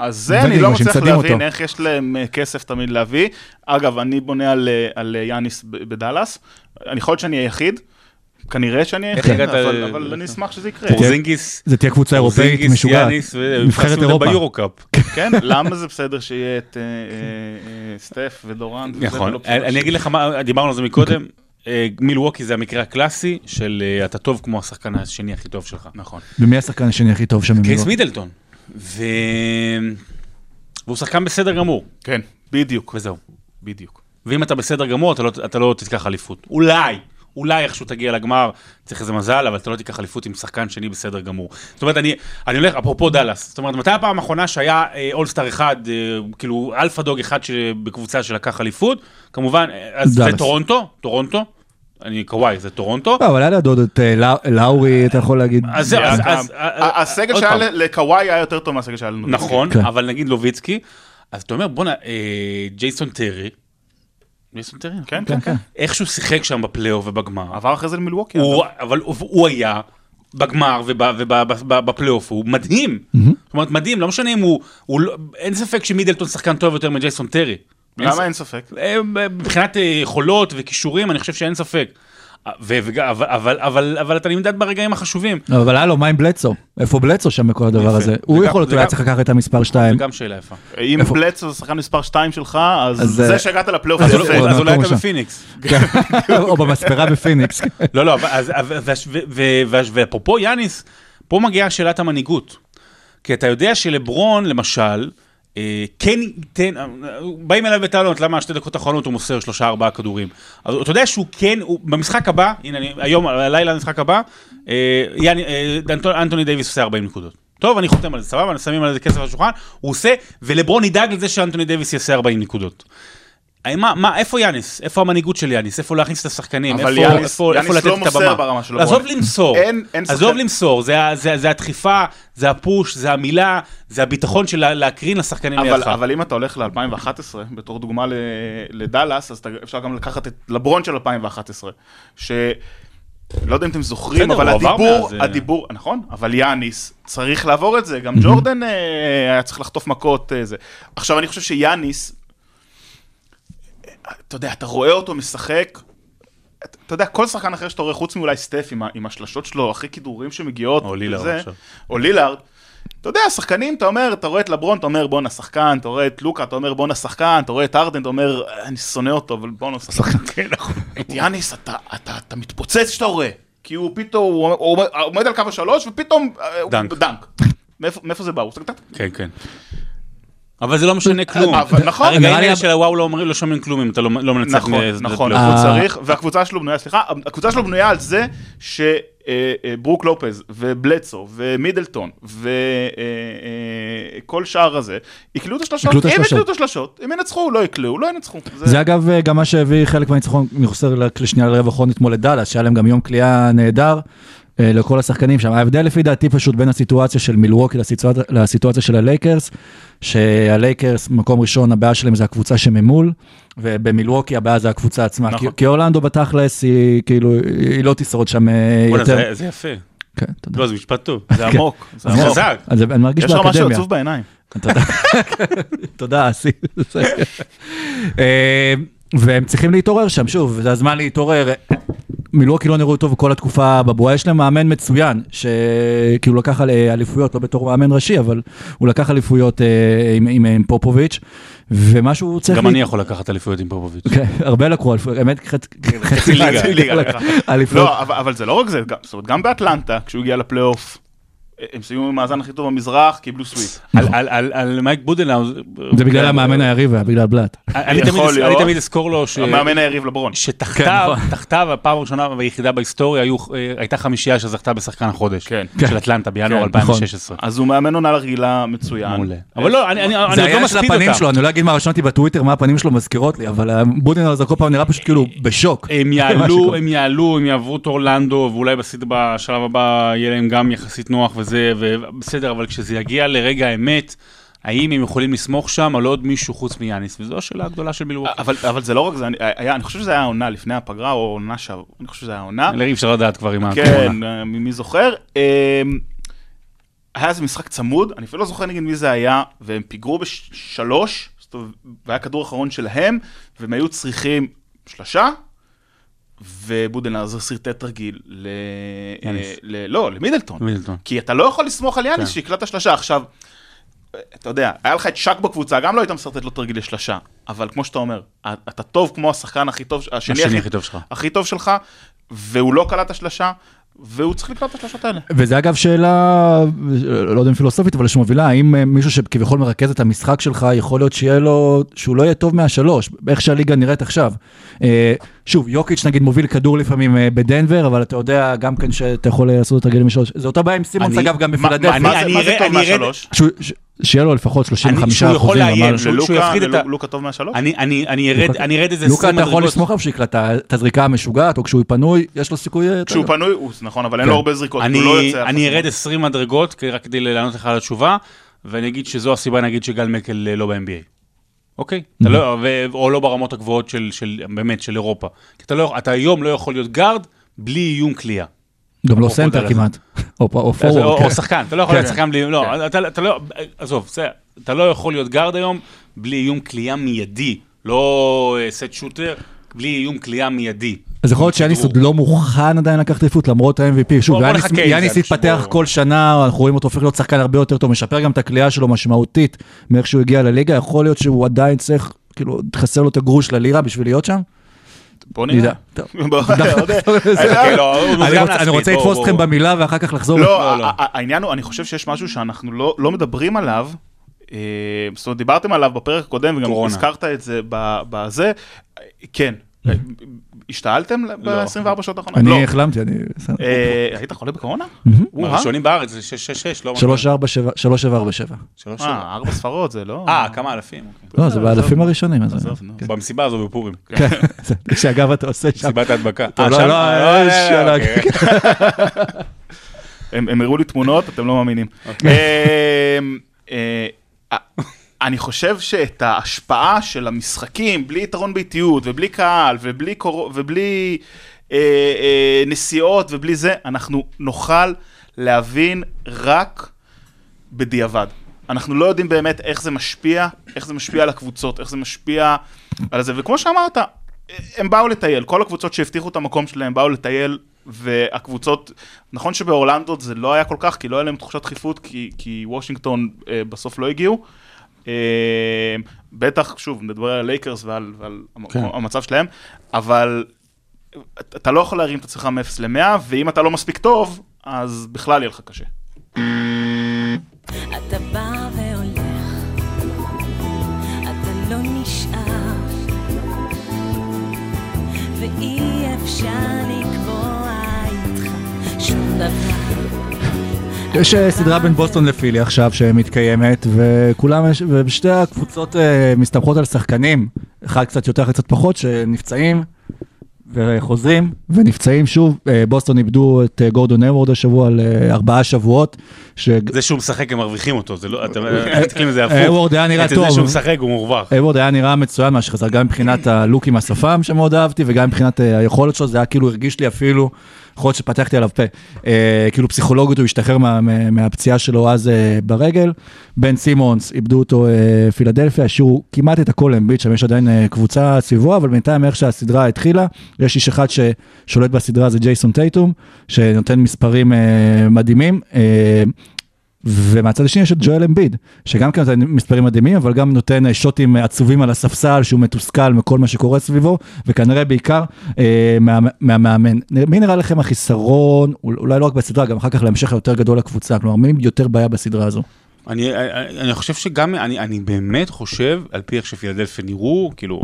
Speaker 4: אז זה אני לא מצליח להבין
Speaker 1: אותו.
Speaker 4: איך יש להם אה, כסף תמיד להביא. אגב, אני בונה על, אה, על אה, יאניס בדאלאס. אני יכול להיות שאני היחיד, כנראה שאני היחיד, אבל, אבל אני אשמח שזה יקרה.
Speaker 2: פורזינגיס,
Speaker 1: זה תהיה קבוצה אירופאית משוגעת.
Speaker 2: יאניס,
Speaker 1: נבחרת אירופה.
Speaker 2: ביורו-קאפ. *laughs*
Speaker 4: כן, *laughs* למה זה בסדר שיהיה את סטף ודורן?
Speaker 2: נכון, אני אגיד לך מה, דיברנו על זה מקודם, מילווקי זה המקרה הקלאסי של אתה טוב כמו השחקן השני הכי טוב שלך.
Speaker 4: נכון.
Speaker 1: ומי השחקן השני הכי טוב שם
Speaker 2: קייס? מידלטון. ו... והוא שחקן בסדר גמור,
Speaker 4: כן, בדיוק,
Speaker 2: וזהו.
Speaker 4: בדיוק.
Speaker 2: ואם אתה בסדר גמור, אתה לא, אתה לא תיקח אליפות. אולי, אולי איכשהו תגיע לגמר, צריך איזה מזל, אבל אתה לא תיקח אליפות עם שחקן שני בסדר גמור. זאת אומרת, אני, אני הולך, אפרופו דאלאס, זאת אומרת, מתי הפעם האחרונה שהיה אה, אולסטאר אחד, אה, כאילו alpha dog אחד בקבוצה שלקח אליפות? כמובן, אה, אז זה
Speaker 1: דאלאס.
Speaker 2: טורונטו, טורונטו, אני קוואי, זה טורונטו.
Speaker 1: לא, אבל היה לידו עוד את אה, לאו- לאורי, אתה יכול להגיד.
Speaker 2: אז זהו, אז...
Speaker 4: גם-
Speaker 2: אז-
Speaker 4: ה- הסגל שהיה לקוואי היה יותר טוב מהסגל שהיה לנו.
Speaker 2: נכון,
Speaker 1: כן.
Speaker 2: אבל נגיד נוביצקי, אז אתה אומר, בואנה, אה, ג'ייסון טרי, ג'ייסון טרי, נכון?
Speaker 4: כן,
Speaker 1: כן,
Speaker 4: כן,
Speaker 1: כן.
Speaker 4: כן.
Speaker 2: איכשהו שיחק שם בפלייאוף ובגמר.
Speaker 4: עבר אחרי זה למילווקי.
Speaker 2: אבל הוא, היה בגמר ובפלייאוף, הוא מדהים. זאת אומרת, מדהים, לא משנה אם הוא, הוא לא, אין ספק שמידלטון שחקן טוב יותר מג'ייסון טרי.
Speaker 4: למה אין ספק?
Speaker 2: אה, מבחינת אה, יכולות וכישורים, אני חושב שאין ספק. אבל, אבל, אבל, אבל אתה נמדד ברגעים החשובים.
Speaker 1: לא, אבל הלו, מה עם בלדסו? איפה בלדסו שם בכל הדבר. הזה? הוא יכול להיות אולי
Speaker 2: וגם-
Speaker 1: צריך לקחת את המספר 2.
Speaker 2: זו גם שאלה יפה.
Speaker 4: אם? בלדסו זה שחקן מספר 2 שלך, אז זה
Speaker 1: אה,
Speaker 4: שהגעת לפלייאוף זה
Speaker 1: הוא-. הוא-
Speaker 2: אז אולי אתה. בפיניקס. *laughs*
Speaker 1: או במספרה בפיניקס. *laughs*
Speaker 2: לא, לא, ואפרופו יאניס, פה מגיעה שאלת המנהיגות. כי אתה יודע שלברון, למשל, כן ייתן, אה, באים אליו בטענות, למה שתי דקות האחרונות הוא מוסר שלושה ארבעה כדורים. אז אתה יודע שהוא כן, הוא, במשחק הבא, הנה אני, היום, הלילה המשחק הבא, אה, אה, אנטוני, דייוויס עושה 40 נקודות. טוב, אני חותם על זה, סבבה, שמים על זה כסף על השולחן, הוא עושה, ולברון ידאג לזה שאנטוני דייוויס יעשה 40 נקודות. אה, מה, מה, איפה יאניס? איפה המנהיגות של יאניס? איפה להכניס את השחקנים?
Speaker 4: אבל
Speaker 2: איפה,
Speaker 4: יאניס-
Speaker 2: איפה,
Speaker 4: יאניס
Speaker 2: איפה לתת
Speaker 4: לא
Speaker 2: את הבמה?
Speaker 4: ברמה של
Speaker 2: עזוב. למסור,
Speaker 4: אין- אין
Speaker 2: עזוב
Speaker 4: שחקן-
Speaker 2: למסור, זה, זה, זה הדחיפה, זה ה push, זה המילה, זה הביטחון של לה- להקרין לשחקנים
Speaker 4: אבל,
Speaker 2: לידך.
Speaker 4: אבל אם אתה הולך ל-2011, בתור דוגמה לדאלאס, אז אפשר גם לקחת את לברון של 2011, ש... לא יודע אם אתם זוכרים,
Speaker 2: בסדר,
Speaker 4: אבל הדיבור,
Speaker 2: מאז, אה.
Speaker 4: הדיבור, נכון, אבל יאניס צריך לעבור את זה, גם ג'ורדן אה, היה צריך לחטוף מכות, זה. עכשיו, אני חושב שיאניס, אתה יודע, אתה רואה אותו משחק, אתה אתה יודע, כל שחקן אחר שאתה רואה, חוץ מאולי סטף עם, עם השלשות שלו, אחרי כידורים שמגיעות,
Speaker 2: או לילארד עכשיו.
Speaker 4: או לילארד, אתה יודע, שחקנים, אתה אומר, אתה רואה את לברון, אתה אומר בואנה שחקן, אתה רואה את לוקה, אתה אומר בואנה שחקן, אתה רואה את ארדן, אתה אומר, אני שונא אותו, אבל בואנה שחקן. כן, נכון. את יאניס, אתה, אתה, אתה מתפוצץ כשאתה רואה, כי הוא פתאום, הוא עומד, הוא עומד על קו השלוש, ופתאום, אה, הוא-
Speaker 2: דנק.
Speaker 4: דנק. מאיפה, מאיפה זה בא? הוא
Speaker 2: כן, כן. אבל זה לא משנה כלום.
Speaker 4: נכון,
Speaker 2: הרגעים האלה של הוואו לא אומרים- לא שומעים כלום אם אתה לא לא מנצח.
Speaker 4: נכון, נכון. הוא
Speaker 1: אה.
Speaker 4: צריך, והקבוצה שלו בנויה, סליחה, הקבוצה שלו בנויה על זה שברוק לופז ובלדסו ומידלטון וכל שאר הזה, יקלעו את השלשות,
Speaker 1: השלשות.
Speaker 4: יקלעו את השלשות, אם ינצחו, לא יקלעו, לא ינצחו.
Speaker 1: זה אגב אה, גם מה שהביא חלק מהניצחון, אני חוזר לשנייה לרבע האחרון אתמול לדאלאס, שהיה להם גם איום קליעה נהדר אה, לכל השחקנים שם. ההבדל לפי דעתי פשוט בין הסיטואציה של מילווקי לסיטואציה, לסיטואציה של הלייקרס, שהלייקרס, מקום ראשון, הבעיה שלהם זה הקבוצה שממול, ובמילווקי הבעיה זה הקבוצה עצמה.
Speaker 4: נכון.
Speaker 1: כי, כי אורלנדו בתכלס, היא כאילו, היא לא תשרוד שם אה, יותר.
Speaker 2: זה- זה יפה.
Speaker 1: כן, תודה.
Speaker 2: לא, זה משפט טוב.
Speaker 4: זה עמוק, זה.
Speaker 2: חזק.
Speaker 1: אני מרגיש
Speaker 4: יש לך משהו
Speaker 1: באקדמיה.
Speaker 4: עצוב בעיניים.
Speaker 1: תודה, *laughs* תודה, אסי. *laughs* אה, והם צריכים להתעורר שם, שוב, זה הזמן להתעורר. מילואקי לא נראו טוב כל התקופה בבועה, יש להם מאמן מצוין, שכאילו לקח על- אליפויות, לא בתור מאמן ראשי, אבל הוא לקח אליפויות אה, עם, עם, עם פופוביץ', ומשהו צריך...
Speaker 2: גם
Speaker 1: לה-
Speaker 2: אני יכול לקחת אליפויות עם פופוביץ'.
Speaker 1: כן, הרבה לקחו אליפויות, האמת, *laughs* חצי-
Speaker 2: ליגה.
Speaker 4: לא, אבל זה לא רק זה, זאת אומרת, גם באטלנטה, כשהוא הגיע לפלייאוף, הם סיימו עם המאזן הכי טוב במזרח, קיבלו סוויפ.
Speaker 2: על- על- על- על מייק בודנאו.
Speaker 1: זה בגלל המאמן היריב, היה בגלל בלאט.
Speaker 2: אני תמיד- אזכור לו ש...
Speaker 4: המאמן היריב לברון.
Speaker 2: שתחתיו,
Speaker 1: כן, נכון.
Speaker 2: תחתיו, הפעם הראשונה והיחידה בהיסטוריה, היו, אה, הייתה חמישייה שזכתה בשחקן החודש.
Speaker 4: כן.
Speaker 2: של אטלנטה בינואר
Speaker 4: כן,
Speaker 1: נכון.
Speaker 2: 2016.
Speaker 4: אז הוא מאמן עונה רגילה מצוין.
Speaker 2: מעולה. אבל לא, אני אני- אני
Speaker 1: זה
Speaker 2: עוד לא
Speaker 1: היה של
Speaker 2: מספיד
Speaker 1: הפנים
Speaker 2: אותה.
Speaker 1: שלו, אני לא אגיד מה רשמתי בטוויטר, מה הפנים שלו מזכירות לי, אבל בודנר הזה כל פעם נראה פשוט כאילו בשוק.
Speaker 2: הם *laughs* יעלו. הם יעלו, הם יעברו את אורלנדו, ואולי בשלב הבא יהיה להם גם יחסית נוח וזה, ובסדר, אבל כשזה יגיע לרגע האמת, האם הם יכולים לסמוך שם על עוד מישהו חוץ מיאניס? וזו השאלה הגדולה של מילווקי.
Speaker 4: אבל, אבל זה לא רק זה, אני, היה, אני חושב שזה היה העונה לפני הפגרה, או עונה שעבר, אני חושב שזה היה העונה.
Speaker 2: אי אפשר לדעת כבר עם הקורונה.
Speaker 4: כן, אה, מי זוכר. אה, היה איזה משחק צמוד, אני אפילו לא זוכר נגד מי זה היה, והם פיגרו בשלוש, והיה כדור אחרון שלהם, והם היו צריכים שלושה, ובודנאזר סרטט תרגיל ל...
Speaker 2: יאניס.
Speaker 4: אה, ל... לא, למידלטון.
Speaker 2: מידלטון.
Speaker 4: כי אתה לא יכול לסמוך על יאניס
Speaker 2: כן.
Speaker 4: שיקלע את השלושה. עכשיו, אתה יודע, היה לך את שק בקבוצה, גם לא היית מסרטט לו תרגיל לשלושה, אבל כמו שאתה אומר, אתה טוב כמו השחקן הכי טוב, השני
Speaker 2: השני הכי טוב שלך.
Speaker 4: הכי טוב שלך, והוא לא קלט את השלשה, והוא צריך לקלוט את השלשות האלה.
Speaker 1: וזה אגב שאלה, לא יודע אם פילוסופית, אבל שמובילה, האם אה, מישהו שכביכול מרכז את המשחק שלך, יכול להיות שיהיה לו, שהוא לא יהיה טוב מהשלוש, איך שהליגה נראית עכשיו. אה, שוב, יוקיץ' נגיד מוביל כדור לפעמים אה, בדנבר, אבל אתה יודע גם כן שאתה יכול לעשות את הרגילים משלוש. זה אותה בעיה עם סימונס, אגב, גם בפילדלפיה.
Speaker 4: מה זה- טוב מהשלוש?
Speaker 1: שיהיה לו לפחות 35
Speaker 2: שהוא יכול
Speaker 1: אחוזים.
Speaker 2: לאיים. שהוא-
Speaker 4: ללוקה,
Speaker 2: יפחיד את ה-
Speaker 4: ללוקה טוב מהשלוש?
Speaker 2: אני- אני אני ארד אני ארד איזה 20
Speaker 1: לוקה, אתה יכול
Speaker 2: מדרגות.
Speaker 1: לסמוך עליו שיקלע את הזריקה המשוגעת, או כשהוא פנוי, יש לו סיכוי...
Speaker 4: כשהוא. פנוי, הוא נכון, אבל אין
Speaker 1: כן.
Speaker 4: לו הרבה זריקות, הוא לא
Speaker 2: אני,
Speaker 4: יוצא...
Speaker 2: אני. ארד 20 מדרגות רק כדי לענות לך על התשובה, ואני אגיד שזו הסיבה נגיד שגל מקל אה, לא ב-NBA. אוקיי? אתה לא, ו- או לא ברמות הגבוהות של, של, באמת, של אירופה. כי אתה, לא, אתה היום לא יכול להיות גארד בלי איום קליעה.
Speaker 1: גם לא סנטר. כמעט. או פורוורד.
Speaker 2: או
Speaker 1: כן.
Speaker 2: שחקן, אתה לא יכול להיות
Speaker 1: כן.
Speaker 2: שחקן בלי... לא, אתה, אתה לא... עזוב, זה, אתה לא יכול להיות גארד היום בלי איום קליעה מיידי. לא set shooter, בלי איום כליאה מיידי.
Speaker 1: אז יכול להיות שיאניס. עוד לא מוכן עדיין לקחת אליפות למרות ה-MVP. שוב, יאניס- התפתח כל שנה, אנחנו רואים אותו הופך להיות שחקן הרבה יותר טוב, משפר גם את הקליעה שלו משמעותית מאיך שהוא הגיע לליגה, יכול להיות שהוא עדיין צריך, כאילו, חסר לו את הגרוש ללירה בשביל להיות שם?
Speaker 4: בוא. נראה. *laughs*
Speaker 2: לא,
Speaker 1: אני רוצה- לתפוס אתכם. במילה ואחר כך לחזור.
Speaker 4: לא,
Speaker 2: לא, לא.
Speaker 4: ה- העניין הוא, אני חושב שיש משהו שאנחנו לא לא מדברים עליו. אה, זאת אומרת, דיברתם עליו בפרק הקודם, וגם. הזכרת את זה בזה. כן. השתעלתם ב-24 שעות האחרונות? לא.
Speaker 1: אני החלמתי, אני...
Speaker 4: אה, היית חולה בקורונה?
Speaker 2: הראשונים בארץ זה 666, לא?
Speaker 1: שלוש, ארבע, שבע, שלוש, שבע, ארבע, שבע.
Speaker 2: שלוש,
Speaker 4: אה,
Speaker 2: שבע.
Speaker 4: ארבע ספרות זה לא...
Speaker 2: אה, כמה אלפים. אוקיי.
Speaker 1: לא, זה באלפים הראשונים.
Speaker 4: נו.
Speaker 2: במסיבה הזו בפורים.
Speaker 1: כן, *laughs* שאגב אתה עושה שם.
Speaker 2: מסיבת ההדבקה. אה,
Speaker 1: לא? לא,
Speaker 2: אה, אה. אוקיי.
Speaker 4: הם הם הראו לי תמונות, אתם לא מאמינים. אני חושב שאת ההשפעה של המשחקים, בלי יתרון ביתיות, ובלי קהל, ובלי קור- ובלי אה, אה, נסיעות, ובלי זה, אנחנו נוכל להבין רק בדיעבד. אנחנו לא יודעים באמת איך זה משפיע, איך זה משפיע על הקבוצות, איך זה משפיע על זה, וכמו שאמרת, הם באו לטייל, כל הקבוצות שהבטיחו את המקום שלהם באו לטייל, והקבוצות, נכון שבאורלנדו זה לא היה כל כך, כי לא היה להם תחושת דחיפות, כי, כי וושינגטון אה, בסוף לא הגיעו. אמ, בטח, שוב, נדבר על הלייקרס ועל, ועל
Speaker 2: כן.
Speaker 4: המצב שלהם, אבל אתה לא יכול להרים את עצמך מ-0 ל-100, ואם אתה לא מספיק טוב, אז בכלל יהיה לך קשה.
Speaker 5: אתה בא והולך, אתה לא נשאר,
Speaker 6: ואי אפשר לקבוע איתך שום דבר.
Speaker 1: יש אה, סדרה בין בוסטון לפילי עכשיו שמתקיימת, וכולם, ושתי הקבוצות אה, מסתמכות על שחקנים, אחד קצת יותר, אחד קצת פחות, שנפצעים וחוזרים ונפצעים שוב. אה, בוסטון איבדו את גורדון אייוורד השבוע לארבעה שבועות. ש-
Speaker 2: זה שהוא משחק הם מרוויחים אותו, זה לא, אתם מסתכלים על זה הפוך.
Speaker 1: אייוורד היה נראה טוב.
Speaker 2: זה שהוא משחק הוא מורווח.
Speaker 1: אייוורד היה נראה מצוין מה שחזר, גם מבחינת הלוק עם השפם שמאוד אהבתי, וגם מבחינת היכולת שלו, זה היה כאילו הרגיש לי אפילו, יכול להיות שפתחתי עליו פה, אה, כאילו פסיכולוגית הוא השתחרר מה, מה, מהפציעה שלו אז אה, ברגל. בן סימונס, איבדו אותו אה, פילדלפיה, השאירו כמעט את הכל אמביט, שם יש עדיין אה, קבוצה סביבו, אבל בינתיים איך שהסדרה התחילה, יש איש אחד ששולט בסדרה זה ג'ייסון טייטום, שנותן מספרים אה, מדהימים. אה, ומהצד השני יש את ג'ואל אמביד, שגם כן נותן מספרים מדהימים, אבל גם נותן אה, שוטים אה, עצובים על הספסל, שהוא מתוסכל מכל מה שקורה סביבו, וכנראה בעיקר אה, מה- מהמאמן. מי נראה לכם החיסרון, אול- אולי לא רק בסדרה, גם אחר כך להמשך היותר גדול לקבוצה, כלומר, מי יותר בעיה בסדרה הזו?
Speaker 2: אני, אני, אני חושב שגם, אני, אני באמת חושב, על פי איך שפילדלפיה נראו, כאילו,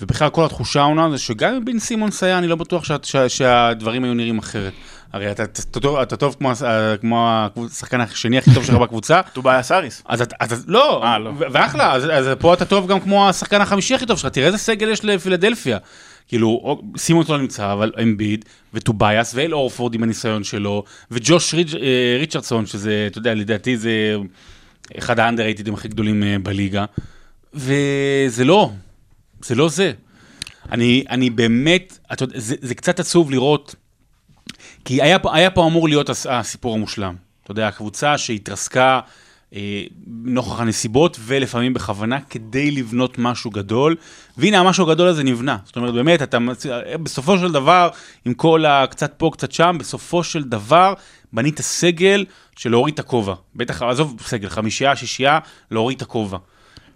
Speaker 2: ובכלל כל התחושה העונה זה שגם אם בן סימונס היה, אני לא בטוח שה, שה, שהדברים היו נראים אחרת. הרי אתה, אתה, טוב- אתה טוב כמו, הס- כמו השחקן השני הכי טוב שלך בקבוצה, *laughs*
Speaker 4: טובאיה סאריס.
Speaker 2: אז אתה, אז, לא,
Speaker 4: אה, לא.
Speaker 2: ואחלה, אז, אז פה אתה טוב גם כמו השחקן החמישי הכי טוב שלך, תראה איזה סגל יש לפילדלפיה. כאילו, סימונס לא נמצא, אבל אמביד, וטובייס, ואל אורפורד עם הניסיון שלו, וג'וש ריץ', אה, ריצ'רדסון, שזה, אתה יודע, לדעתי זה אחד האנדררייטדים הכי גדולים אה, בליגה, וזה לא, זה לא זה. אני, אני באמת, אתה יודע, זה, זה קצת עצוב לראות, כי היה, היה פה אמור להיות הס- הסיפור המושלם. אתה יודע, הקבוצה שהתרסקה אה, נוכח הנסיבות, ולפעמים בכוונה, כדי לבנות משהו גדול, והנה המשהו הגדול הזה נבנה. זאת אומרת, באמת, אתה, מצ- בסופו של דבר, עם כל הקצת פה, קצת שם, בסופו של דבר, בנית סגל של להוריד את הכובע. בטח, עזוב סגל, חמישייה, שישייה, להוריד את הכובע.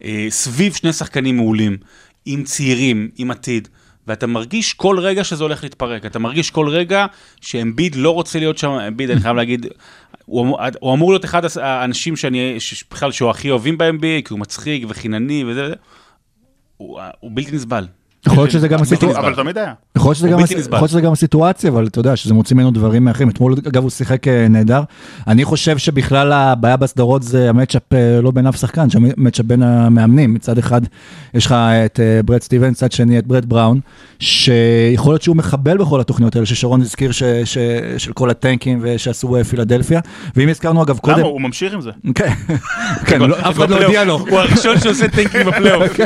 Speaker 2: אה, סביב שני שחקנים מעולים, עם צעירים, עם עתיד. ואתה מרגיש כל רגע שזה הולך להתפרק, אתה מרגיש כל רגע שאמביד לא רוצה להיות שם, אמביד, אני חייב להגיד, הוא, אמור- הוא אמור להיות אחד האנשים שאני, בכלל, שהוא הכי אוהבים ב-NBA, כי הוא מצחיק וחינני וזה, הוא, הוא בלתי נסבל.
Speaker 1: יכול להיות שזה גם הסיטואציה.
Speaker 4: אבל תמיד היה.
Speaker 1: יכול להיות שזה גם
Speaker 2: בלתי
Speaker 1: הס-
Speaker 2: נסבל.
Speaker 1: יכול להיות שזה גם הסיטואציה, אבל אתה יודע שזה מוציא ממנו דברים אחרים. אתמול, אגב, הוא שיחק אה, נהדר. אני חושב שבכלל הבעיה בסדרות זה המצ'אפ אה, לא בין אף שחקן, זה המצ'אפ בין המאמנים. מצד אחד יש לך את אה, ברד סטיבן, מצד שני את ברד בראון, שיכול להיות שהוא מחבל בכל התוכניות האלה ששרון הזכיר ש- ש- של כל הטנקים ושעשו פילדלפיה. ואם הזכרנו אגב קודם...
Speaker 4: למה? הוא ממשיך עם זה. *laughs*
Speaker 1: כן, כן, לא- אף אחד לא הודיע לו.
Speaker 2: הוא הראשון שעושה טנקים בפלייאוף. *laughs*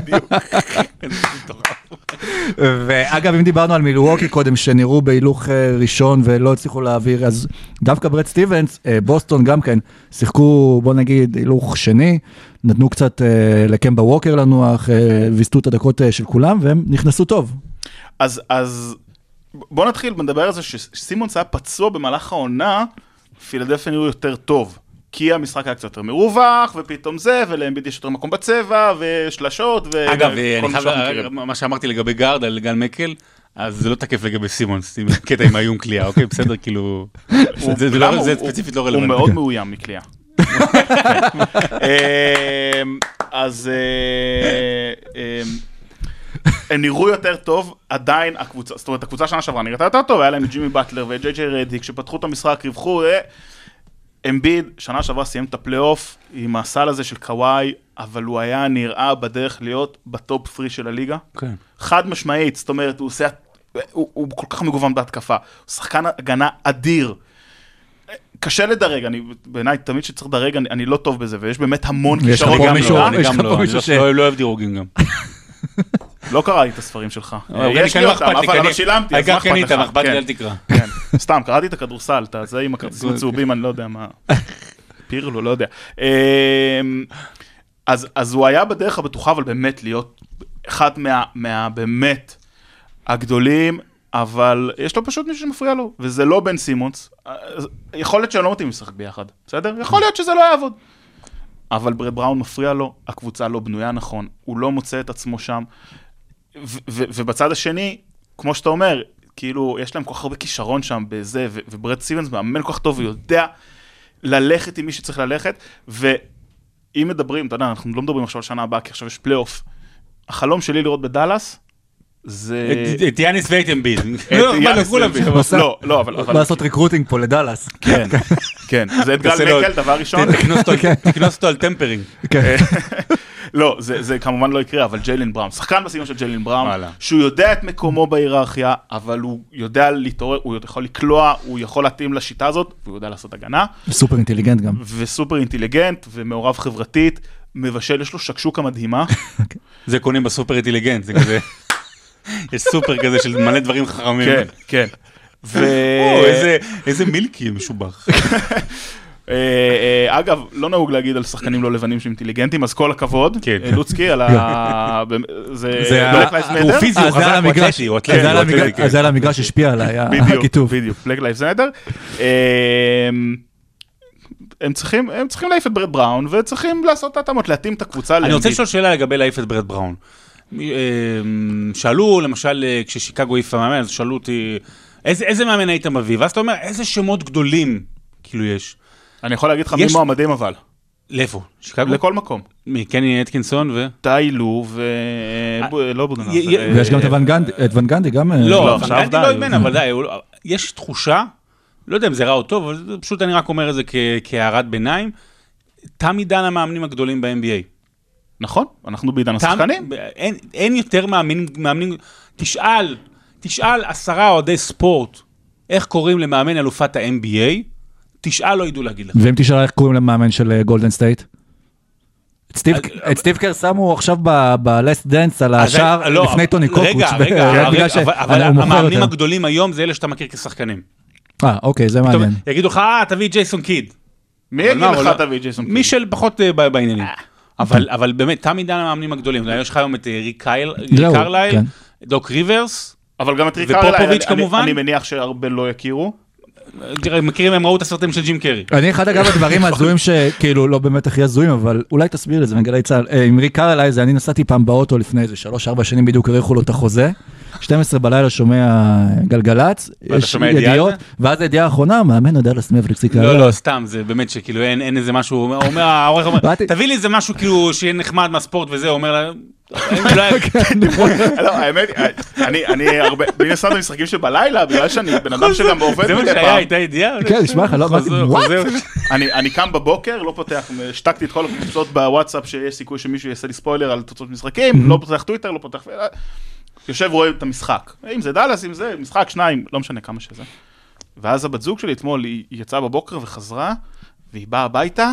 Speaker 1: ואגב, אם דיברנו על מילווקי קודם, שנראו בהילוך אה, ראשון ולא הצליחו להעביר, אז דווקא ברד סטיבנס, אה, בוסטון גם כן, שיחקו, בוא נגיד, הילוך שני, נתנו קצת אה, לקמבה ווקר לנוח, ויסתו את הדקות של כולם, והם נכנסו טוב.
Speaker 4: אז, אז בוא נתחיל, נדבר על זה שסימונס היה פצוע במהלך העונה, פילדלפיה נראו יותר טוב. כי המשחק היה קצת יותר מרווח, ופתאום זה, ולאמביד יש יותר מקום בצבע, ושלשות, ו...
Speaker 2: אגב, אני
Speaker 4: מה
Speaker 2: חייב,
Speaker 4: מכירים.
Speaker 2: מה שאמרתי לגבי גארד על גל מקל, אז זה לא תקף לגבי סימונס, עם קטע עם האיום קליעה, אוקיי? בסדר, כאילו...
Speaker 4: הוא-
Speaker 2: זה-? לא-
Speaker 4: הוא-
Speaker 2: ספציפית לא
Speaker 4: הוא
Speaker 2: רלוונטי.
Speaker 4: מאוד מאוים מקליעה. *laughs* אמ, אז אה, אמ, הם נראו יותר טוב, עדיין הקבוצה, זאת אומרת, הקבוצה שנה שעברה נראתה יותר טוב, היה להם ג'ימי באטלר ואת ג'יי ג'יי רדיק, שפתחו את המשחק, רווחו, אה, אמביד, שנה שעברה סיים את הפלייאוף עם הסל הזה של קוואי, אבל הוא היה נראה בדרך להיות ב top 3 של הליגה.
Speaker 2: כן.
Speaker 4: חד משמעית, זאת אומרת, הוא עושה, הוא, הוא כל כך מגוון בהתקפה, הוא שחקן הגנה אדיר. קשה לדרג, אני, בעיניי תמיד כשצריך לדרג, אני, אני לא טוב בזה, ויש באמת המון
Speaker 1: יש לך
Speaker 4: כישרון
Speaker 1: פה מישהו-.
Speaker 2: אני
Speaker 1: יש
Speaker 2: גם
Speaker 1: לך
Speaker 2: לא,
Speaker 1: פה
Speaker 2: אני
Speaker 1: מישהו
Speaker 2: לא-
Speaker 1: ש-
Speaker 2: לא לא אוהב דירוגים גם. *laughs*
Speaker 4: לא קראתי את הספרים שלך.
Speaker 2: אבל
Speaker 4: יש
Speaker 2: כן,
Speaker 4: לי
Speaker 2: לא
Speaker 4: אותם,
Speaker 2: לי,
Speaker 4: אבל
Speaker 2: קני-
Speaker 4: שילמתי, אז מה
Speaker 2: העיקר
Speaker 4: אכפת
Speaker 2: קנית,
Speaker 4: לך?
Speaker 2: מה אכפת לי,
Speaker 4: כן,
Speaker 2: אל תקרא.
Speaker 4: כן. סתם, קראתי את הכדורסל, אתה זה עם הכרטיסים *laughs* הצהובים, אני לא יודע מה. פירלו, לא יודע. אמ, אז הוא היה בדרך הבטוחה, אבל באמת להיות אחד מה- מה... באמת הגדולים, אבל יש לו פשוט מישהו שמפריע לו, וזה לא בן סימונס. אז יכול להיות שהם לא מתאים לשחק ביחד, בסדר? יכול להיות שזה לא יעבוד. אבל ברט בראון מפריע לו, הקבוצה לא בנויה נכון, הוא לא מוצא את עצמו שם. ו- ו- ובצד השני, כמו שאתה אומר, כאילו, יש להם כל כך הרבה כישרון שם בזה, ו- וברד סטיבנס מאמן כל כך טוב, הוא יודע ללכת עם מי שצריך ללכת, ואם מדברים, אתה יודע, אנחנו לא מדברים עכשיו על שנה הבאה, כי עכשיו יש פלייאוף. החלום שלי לראות בדאלאס, זה...
Speaker 2: את- יאניס ואמביד.
Speaker 4: את
Speaker 2: לא.
Speaker 4: לא, לא, אבל...
Speaker 1: לעשות recruiting פה לדאלאס.
Speaker 4: כן, כן. זה את גל מקל, דבר ראשון.
Speaker 2: תקנוס אותו על- תקנוס אותו על
Speaker 1: tampering. *laughs*
Speaker 4: לא, זה, זה כמובן לא יקרה, אבל ג'יילן בראון, שחקן בסגנון של ג'יילן בראון. שהוא יודע את מקומו בהיררכיה, אבל הוא יודע להתעורר, הוא יכול לקלוע, הוא יכול להתאים לשיטה הזאת, והוא יודע לעשות הגנה,
Speaker 1: סופר אינטליגנט גם.
Speaker 4: וסופר אינטליגנט ומעורב חברתית, מבשל, יש לו שקשוקה מדהימה. *laughs*
Speaker 2: זה קונים בסופר אינטליגנט, זה כזה... *laughs* יש סופר כזה של מלא דברים חכמים.
Speaker 4: כן, כן. *laughs* ו...
Speaker 2: או, איזה- איזה מילקי משובח.
Speaker 4: אה, אה, אגב, לא נהוג להגיד על שחקנים לא לבנים שהם אינטליגנטים, אז כל הכבוד,
Speaker 2: כן.
Speaker 4: אה, לוצקי, על ה... *laughs* זה Lives
Speaker 2: הוא. פיזי, הוא חזק,
Speaker 1: על
Speaker 2: הוא
Speaker 1: המגרש.
Speaker 2: אתלטי, הוא אתלטי.
Speaker 1: על המגרש- אז על המגרש השפיע עליי, הכיתוב.
Speaker 4: בדיוק, Lives Matter. אמ, הם צריכים, הם צריכים להעיף את ברד בראון, וצריכים לעשות את ההתאמות, להתאים את הקבוצה
Speaker 2: אני רוצה. לשאול שאלה לגבי להעיף את ברד בראון. שאלו, למשל, כששיקגו העיפה מאמן, אז שאלו אותי, איזה איזה מאמן היית מביא? ואז אתה אומר, איזה שמות גדולים, כאילו יש.
Speaker 4: אני יכול להגיד לך מי מועמדים אבל,
Speaker 2: לאיפה? שיקגו?
Speaker 4: לכל מקום.
Speaker 2: מי, קני אטקינסון ו...
Speaker 4: טיילו ו... ב- לא בודנר.
Speaker 1: ויש גם את את ון גנדי גם... אה,
Speaker 2: לא,
Speaker 4: לא, עכשיו
Speaker 2: גנדי
Speaker 4: די,
Speaker 2: לא
Speaker 4: הוא-
Speaker 2: אימן, אבל די, לא- יש תחושה, לא יודע אם זה רע או טוב, אבל פשוט אני רק אומר את זה כהערת ביניים, תם עידן המאמנים הגדולים ב-NBA.
Speaker 4: נכון, אנחנו בעידן השחקנים.
Speaker 2: אין, יותר מאמנים, תשאל, תשאל עשרה אוהדי ספורט, איך קוראים למאמן אלופת ה-NBA, תשאל לא ידעו להגיד לך.
Speaker 1: ואם תשאל איך קוראים למאמן של אה, גולדן סטייט? את סטיב- קר שמו עכשיו ב-last dance על השער
Speaker 2: לא,
Speaker 1: לפני טוני קוקוץ'.
Speaker 2: רגע, רגע, *laughs* אבל- המאמנים. הגדולים היום זה אלה שאתה מכיר כשחקנים.
Speaker 1: אה, אוקיי, זה מעניין.
Speaker 2: יגידו לך, אה, תביא ג'ייסון קיד.
Speaker 4: מי יגיד לך
Speaker 2: לא-
Speaker 4: תביא ג'ייסון
Speaker 2: מי
Speaker 4: קיד?
Speaker 2: של פחות אה, בעניינים. אבל אבל באמת, תם עידן המאמנים הגדולים. יש לך היום את אה, ריק קרלייל,
Speaker 1: כן.
Speaker 2: דוק ריברס,
Speaker 4: אבל גם את ריקר
Speaker 2: ופופוביץ' כמובן?
Speaker 4: אני מניח שהרבה לא יכירו.
Speaker 2: תראה, מכירים, הם ראו את הסרטים של ג'ים קרי.
Speaker 1: אני אחד אגב הדברים ההזויים שכאילו לא באמת הכי הזויים אבל אולי תסביר את זה מגלי צה"ל אה, עם ריק קרליי זה אני נסעתי פעם באוטו לפני איזה 3-4 שנים בדיוק האריכו לו את החוזה. 12 בלילה שומע גלגלצ, יש ידיעות,
Speaker 2: זה?
Speaker 1: ואז הידיעה האחרונה, מאמן הדאלאס מבריקס ריק
Speaker 2: לא. לא, סתם, זה באמת שכאילו אין אין איזה משהו, אומר- העורך אומר, תביא לי איזה משהו כאילו שיהיה נחמד מהספורט וזה, אומר לה, "אין, אולי- *laughs* *laughs*
Speaker 4: לא, האמת, אני, אני הרבה, מן הסתם משחקים שבלילה, בגלל שאני בן אדם שגם עובד
Speaker 2: זה מה
Speaker 4: מדי
Speaker 2: שהיה,
Speaker 4: פעם.
Speaker 2: הייתה ידיעה?
Speaker 1: כן, נשמע לך, לא אמרתי.
Speaker 4: אני, אני קם בבוקר, לא פותח, השתקתי את כל הקבוצות בוואטסאפ שיש סיכוי שמישהו יעשה לי ספוילר על תוצאות משחקים, לא פותח טוויטר, לא פותח... יושב רואה את המשחק. אם זה דאלאס, אם זה משחק, שניים, לא משנה כמה שזה. ואז הבת זוג שלי אתמול, היא יצאה בבוקר וחזרה, והיא באה הביתה,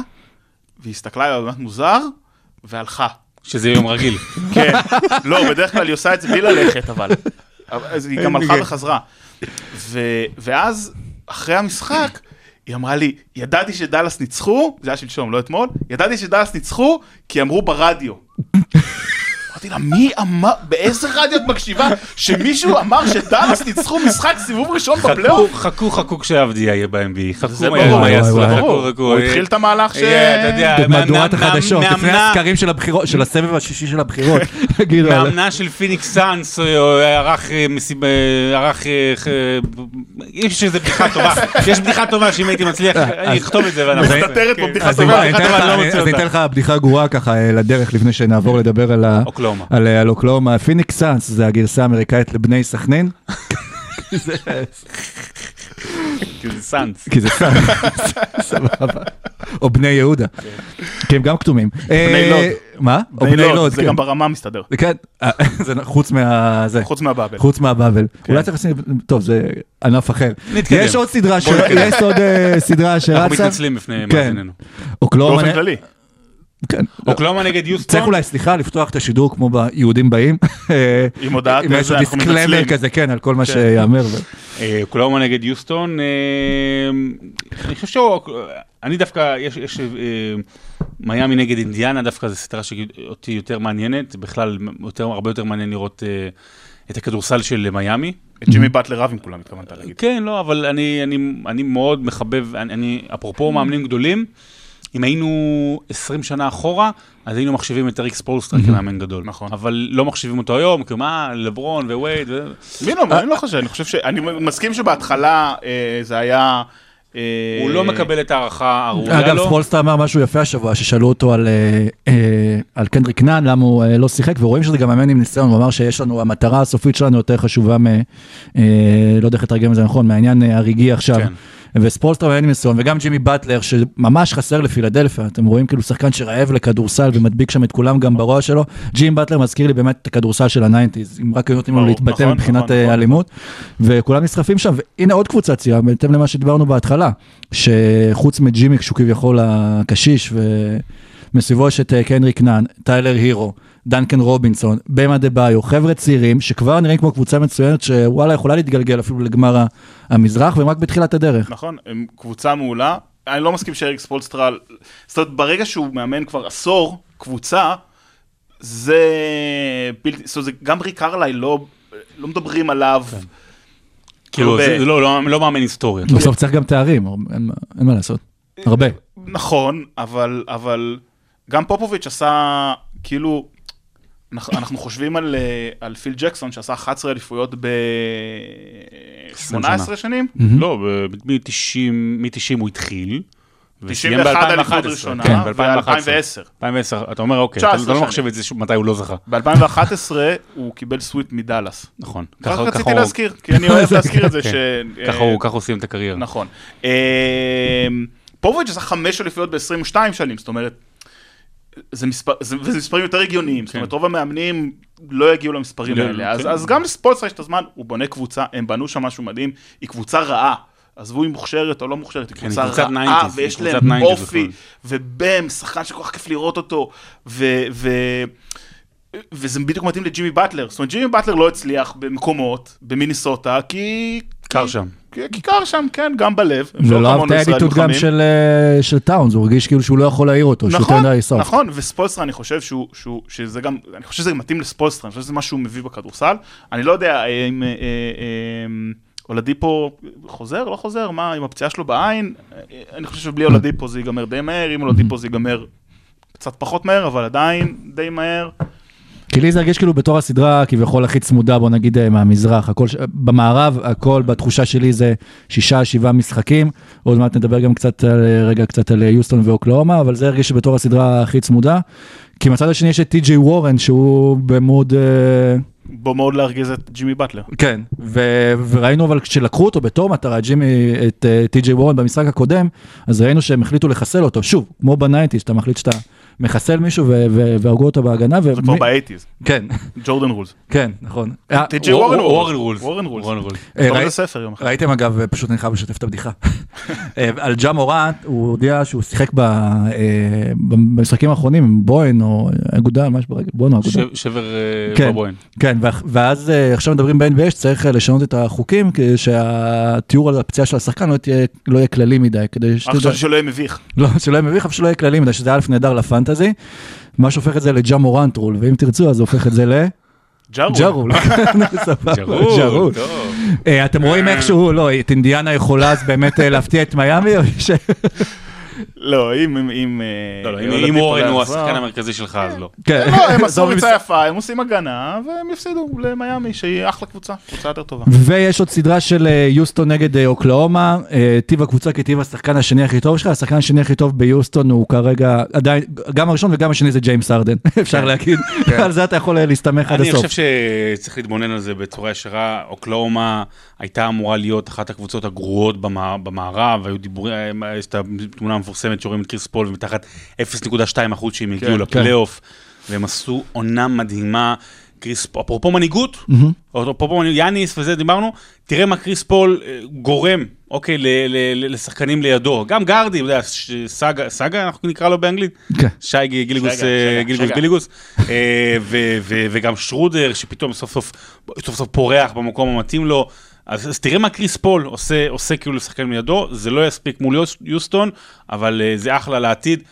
Speaker 4: והיא הסתכלה עליי באמת מוזר, והלכה.
Speaker 2: שזה יום רגיל. *laughs*
Speaker 4: כן, לא, בדרך כלל היא עושה את זה בלי ללכת, אבל. אבל- אז היא גם הלכה וחזרה. ו- ואז, אחרי המשחק, היא אמרה לי, ידעתי שדאלאס ניצחו, זה היה שלשום, לא אתמול, ידעתי שדאלאס ניצחו, כי אמרו ברדיו. אמרתי לה, מי אמר, באיזה רדיו את מקשיבה, שמישהו אמר שדאלאס ניצחו משחק סיבוב ראשון בפלייאוף?
Speaker 2: חכו, חכו כשעבדיה יהיה ב-NBA. חכו
Speaker 4: זה
Speaker 2: מהר,
Speaker 4: ברור,
Speaker 2: מה יעשו, חכו. חכו.
Speaker 4: הוא התחיל את המהלך ש...
Speaker 1: במהדורת החדשות, לפני הסקרים של הבחירות, של הסבב השישי של הבחירות. *laughs*
Speaker 2: מאמנה של פיניקס סאנס, ערך אה, מסיב... אה, ערך... אה, ח- יש איזה בדיחה טובה, *laughs* יש בדיחה טובה שאם הייתי מצליח, אני אכתוב את זה ואנחנו...
Speaker 4: מסתתרת פה בדיחה
Speaker 1: אז אני
Speaker 4: טובה.
Speaker 1: אני אתן לך-
Speaker 2: אני לא
Speaker 1: אז אני. אתן לך בדיחה גרועה ככה אה, לדרך לפני שנעבור לדבר על ה-
Speaker 2: אוקלהומה.
Speaker 1: על על אוקלהומה. פיניקס סאנס זה הגרסה האמריקאית לבני סכנין.
Speaker 2: כי זה סאנס.
Speaker 1: כי זה סאנס, סבבה. או בני יהודה, כי הם גם כתומים.
Speaker 4: בני
Speaker 1: אה,
Speaker 4: לוד.
Speaker 1: מה? או
Speaker 4: בני לוד, זה
Speaker 1: כן.
Speaker 4: גם ברמה מסתדר.
Speaker 1: כן, אה, זה חוץ מה...
Speaker 4: חוץ מהבאבל.
Speaker 1: חוץ מהבאבל. אולי צריך לשים, טוב, זה ענף אחר.
Speaker 2: נתקדם.
Speaker 1: יש עוד סדרה, אה, שרצה.
Speaker 2: אנחנו מתנצלים בפני
Speaker 1: כן.
Speaker 2: מאזיננו.
Speaker 4: באופן כללי.
Speaker 1: כן.
Speaker 2: אוקלאומה נגד יוסטון.
Speaker 1: צריך אולי, סליחה, לפתוח את השידור כמו ביהודים באים. *laughs*
Speaker 4: עם הודעת
Speaker 1: עם איזשהו
Speaker 4: איזה, אנחנו
Speaker 1: דיסקלמר
Speaker 4: מתנצלים.
Speaker 1: כזה, כן, על כל מה שיאמר. ו-
Speaker 2: אה, אוקלאומה נגד יוסטון, אה, אני חושב שאני דווקא, יש, יש אה, מיאמי נגד אינדיאנה, דווקא זו סדרה שאותי יותר מעניינת, בכלל הרבה יותר מעניין לראות את הכדורסל של מיאמי.
Speaker 4: את ג'ימי באטלר רב עם כולם התכוונת להגיד.
Speaker 2: כן, לא, אבל אני, אני, אני מאוד מחבב, אני, אני, אפרופו מאמנים גדולים, אם היינו 20 שנה אחורה, אז היינו מחשיבים את אריק ספולסטרה כמאמן גדול.
Speaker 4: נכון.
Speaker 2: אבל לא מחשיבים אותו היום, כי מה, לברון ווייד.
Speaker 4: מי לא, אני לא חושב, אני חושב ש... אני מסכים שבהתחלה אה, זה היה אה,
Speaker 2: הוא לא מקבל את ההערכה הראויה
Speaker 1: אגב,
Speaker 2: לו.
Speaker 1: ספולסטרה אמר משהו יפה השבוע, ששאלו אותו על, אה, אה, קנדריק נאן, למה הוא אה, לא שיחק, ורואים שזה גם מאמן עם ניסיון, הוא אמר שיש לנו, המטרה הסופית שלנו יותר חשובה מ... אה, לא יודע איך לתרגם את זה נכון, מהעניין אה, הרגעי עכשיו. וספולסטרה מאמן עם ניסיון, וגם ג'ימי באטלר, שממש חסר לפילדלפיה, אתם רואים כאילו שחקן שרעב לכדורסל ומדביק שם את כולם גם ברוע שלו, ג'ימי באטלר מזכיר לי באמת את הכדורסל של ה nineties, אם רק היו נותנים לו
Speaker 4: ברור,
Speaker 1: להתבטא
Speaker 4: נכון,
Speaker 1: מבחינת
Speaker 4: נכון,
Speaker 1: אה,
Speaker 4: נכון.
Speaker 1: אלימות, וכולם נסחפים שם, והנה עוד קבוצה צעירה, בהתאם למה שדיברנו בהתחלה, שחוץ מג'ימי שהוא כביכול הקשיש, ומסביבו יש את אה, קנדריק נאן, טיילר הירו, דנקן רובינסון, באם אדביו, חבר'ה צעירים שכבר נראים כמו קבוצה מצוינת שוואלה יכולה להתגלגל אפילו לגמר המזרח והם רק בתחילת הדרך.
Speaker 4: נכון, הם קבוצה מעולה. אני לא מסכים שאריק ספולסטרה, זאת אומרת, ברגע שהוא מאמן כבר עשור קבוצה, זה בלתי, זאת אומרת, זה- גם ריק קרליי לא, לא מדברים עליו.
Speaker 2: כאילו,
Speaker 4: הרבה.
Speaker 2: זה לא- לא לא מאמן היסטוריה.
Speaker 1: בסוף צריך גם תארים, אין מה- אין מה לעשות. הרבה.
Speaker 4: נכון, אבל, אבל גם פופוביץ' עשה, כאילו, אנחנו, אנחנו חושבים על, אה, על פיל ג'קסון שעשה 11 אליפויות ב-18 שנים.
Speaker 2: לא, מ-90 הוא התחיל. וסיים
Speaker 4: 91
Speaker 2: ב-
Speaker 4: אליפות
Speaker 2: 2011.
Speaker 4: ראשונה,
Speaker 2: כן,
Speaker 4: ו-
Speaker 2: ב-2011.
Speaker 4: 2010.
Speaker 2: 2010, אתה אומר אוקיי, אתה
Speaker 4: 19
Speaker 2: אתה לא. מחשב את זה מתי הוא לא זכה.
Speaker 4: ב-2011 הוא קיבל סוויט מדאלאס.
Speaker 2: נכון.
Speaker 4: רק רציתי להזכיר, כי אני אוהב *laughs* להזכיר את זה.
Speaker 2: כן.
Speaker 4: ש-
Speaker 2: ככה הוא סיים את הקריירה.
Speaker 4: נכון. אה, פופוביץ' עשה חמש אליפויות ב-22 שנים, זאת אומרת, זה מספר, זה, וזה מספרים יותר הגיוניים, זאת אומרת, רוב המאמנים לא יגיעו למספרים
Speaker 2: לא,
Speaker 4: האלה, אז,
Speaker 2: כן.
Speaker 4: אז גם לספולסטר יש את הזמן, הוא בונה קבוצה, הם בנו שם משהו מדהים, היא קבוצה רעה. עזבו אם מוכשרת או לא מוכשרת, היא
Speaker 2: כן,
Speaker 4: קבוצה רעה,
Speaker 2: 90s,
Speaker 4: ויש להם
Speaker 2: 90s
Speaker 4: אופי. ובם, שחקן שכל כך כיף לראות אותו, ו... ו... וזה בדיוק מתאים לג'ימי באטלר, זאת אומרת ג'ימי באטלר לא הצליח במקומות, במיניסוטה, כי...
Speaker 2: קר שם.
Speaker 4: כי כי קר שם, כן, גם בלב.
Speaker 1: ולא
Speaker 4: לא ישראל
Speaker 1: האדיטוד גם. של, אה, של טאונס, הוא הרגיש כאילו שהוא לא יכול להעיר אותו, שהוא יותר
Speaker 4: נכון,
Speaker 1: מדי סוף.
Speaker 4: נכון, וספולסטרה אני חושב שהוא, שהוא, שזה גם, אני חושב שזה מתאים לספולסטרה, אני חושב שזה מה שהוא מביא בכדורסל. אני לא יודע אם אה, אה, אה, אולדיפו חוזר, לא חוזר, מה, עם הפציעה שלו בעין, אה, אני חושב שבלי אולדיפו זה ייגמר די מהר, עם אולדיפו זה ייגמר קצת פחות מהר, אבל עדיין די מהר.
Speaker 1: כי לי זה הרגיש כאילו בתור הסדרה כביכול הכי צמודה, בוא נגיד אה, מהמזרח, הכל, במערב, הכל בתחושה שלי זה שישה, שבעה משחקים, עוד מעט נדבר גם קצת, על- רגע קצת על אה, יוסטון ואוקלאומה, אבל זה הרגיש שבתור הסדרה הכי צמודה. כי מצד השני יש את טי.ג'יי וורן שהוא ב mode... אה,
Speaker 4: בוא מאוד להרגיז את ג'ימי באטלר.
Speaker 1: כן, ו- וראינו אבל כשלקחו אותו בתור מטרה, ג'ימי, את אה, טי.ג'יי וורן במשחק הקודם, אז ראינו שהם החליטו לחסל אותו, שוב, כמו ב nineties, שאתה מחליט שאתה מחסל מישהו והרגו אותו בהגנה.
Speaker 4: זה כבר ב eighties,
Speaker 1: כן,
Speaker 4: ג'ורדן rules.
Speaker 1: כן, נכון. אה,
Speaker 4: טי.ג'יי
Speaker 2: וורן
Speaker 4: rules.
Speaker 2: וורן rules.
Speaker 4: וורן
Speaker 2: rules.
Speaker 1: אה. ראיתם אגב, פשוט אני חייב לשתף את הבדיחה. אה, על ג'ה מורנט, הוא הודיע שהוא שיחק אה, במשחקים האחרונים עם בוהן או אגודה, ממש ברגע, בוהן או אגודה.
Speaker 2: שבר אה,
Speaker 1: כן,
Speaker 2: בבוהן.
Speaker 1: כן, ואח- ואז אה, עכשיו מדברים ב-NBA שצריך אה, לשנות את החוקים, כדי שהתיאור על הפציעה של השחקן לא תהיה- לא יהיה כללי מדי, כדי
Speaker 4: שלא יהיה מביך.
Speaker 1: לא, שלא יהיה מביך, אבל שלא יהיה כללי מדי, שזה א' נהדר ל fantasy, מה שהופך את זה לג'ה מורנט רול, ואם תרצו אז הופך את זה ל... ג'ה רול.
Speaker 2: ג'ה
Speaker 1: רול. *laughs* *laughs*
Speaker 2: טוב.
Speaker 1: אה, אתם רואים איכשהו, לא, את אינדיאנה יכולה אז באמת אה, להפתיע את מיאמי.
Speaker 4: לא, אם... אם- אם אה,
Speaker 2: לא, לא,
Speaker 4: אולדיפו
Speaker 2: אם וורן הוא השחקן המרכזי שלך, אז לא.
Speaker 1: כן.
Speaker 4: לא, הם *laughs* עשו ריצה יפה, הם עושים הגנה, והם יפסידו למיאמי, שהיא אחלה קבוצה, קבוצה יותר טובה.
Speaker 1: ויש עוד סדרה של אה, יוסטון נגד אה, אוקלהומה, אה, טיב הקבוצה כטיב השחקן השני הכי טוב שלך, השחקן השני הכי טוב ביוסטון הוא כרגע עדיין, גם הראשון וגם השני זה ג'יימס הארדן, *laughs* אפשר להגיד, על זה אתה יכול אה, להסתמך עד
Speaker 2: אני
Speaker 1: הסוף.
Speaker 2: חושב שצריך להתבונן על זה בצורה ישרה. אוקלהומה הייתה אמורה להיות אחת הקבוצות הגרועות במע- במערב, היו דיבורים, אה, יש את התמונה המפורסמת שרואים את קריס פול ומתחת 0.2 אחוז שהם הגיעו
Speaker 4: כן.
Speaker 2: לפלייאוף, והם עשו עונה מדהימה. קריס, אפרופו מנהיגות, אפרופו מנהיגות, יאניס וזה דיברנו, תראה מה קריס פול אה, גורם, אוקיי, ל- ל- ל- לשחקנים לידו, גם גרדי, אתה יודע, סאגה, סאגה אנחנו נקרא לו באנגלית?
Speaker 1: כן.
Speaker 2: שי גיליגוס,
Speaker 4: שגה,
Speaker 2: אה,
Speaker 4: שגה,
Speaker 2: גיליגוס
Speaker 4: שגה.
Speaker 2: אה, ו- ו- וגם שרודר, שפתאום סוף סוף, סוף סוף פורח במקום המתאים לו. אז, אז תראה מה קריס פול עושה, עושה כאילו לשחקן מידו, זה לא יספיק מול יוס- יוסטון, אבל אה, זה אחלה לעתיד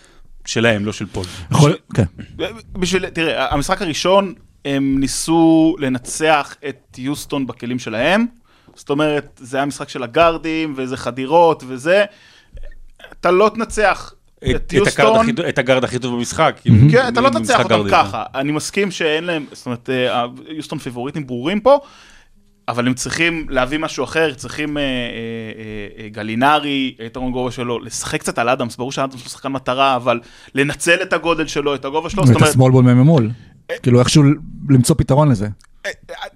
Speaker 2: שלהם, לא של פול.
Speaker 1: יכול- כן.
Speaker 4: בשביל, תראה, המשחק הראשון, הם ניסו לנצח את יוסטון בכלים שלהם. זאת אומרת, זה היה משחק של הגארדים, וזה חדירות, וזה. אתה לא תנצח את,
Speaker 2: את, את, הגארד
Speaker 4: יוסטון.
Speaker 2: הכי, טוב- את הגארד הכי טוב במשחק.
Speaker 4: כן, אתה לא תנצח אותם. ככה. אני מסכים שאין להם, זאת אומרת, אה, יוסטון פייבוריטים ברורים פה, אבל הם צריכים להביא משהו אחר, צריכים אה, אה, אה, אה, גלינרי, יתרון גובה שלו, לשחק קצת על אדמס, ברור שאדמס הוא שחקן מטרה, אבל לנצל את הגודל שלו, את הגובה שלו, זאת
Speaker 1: ואת
Speaker 4: אומרת,
Speaker 1: השמאל בול ממול. כאילו איכשהו למצוא פתרון לזה.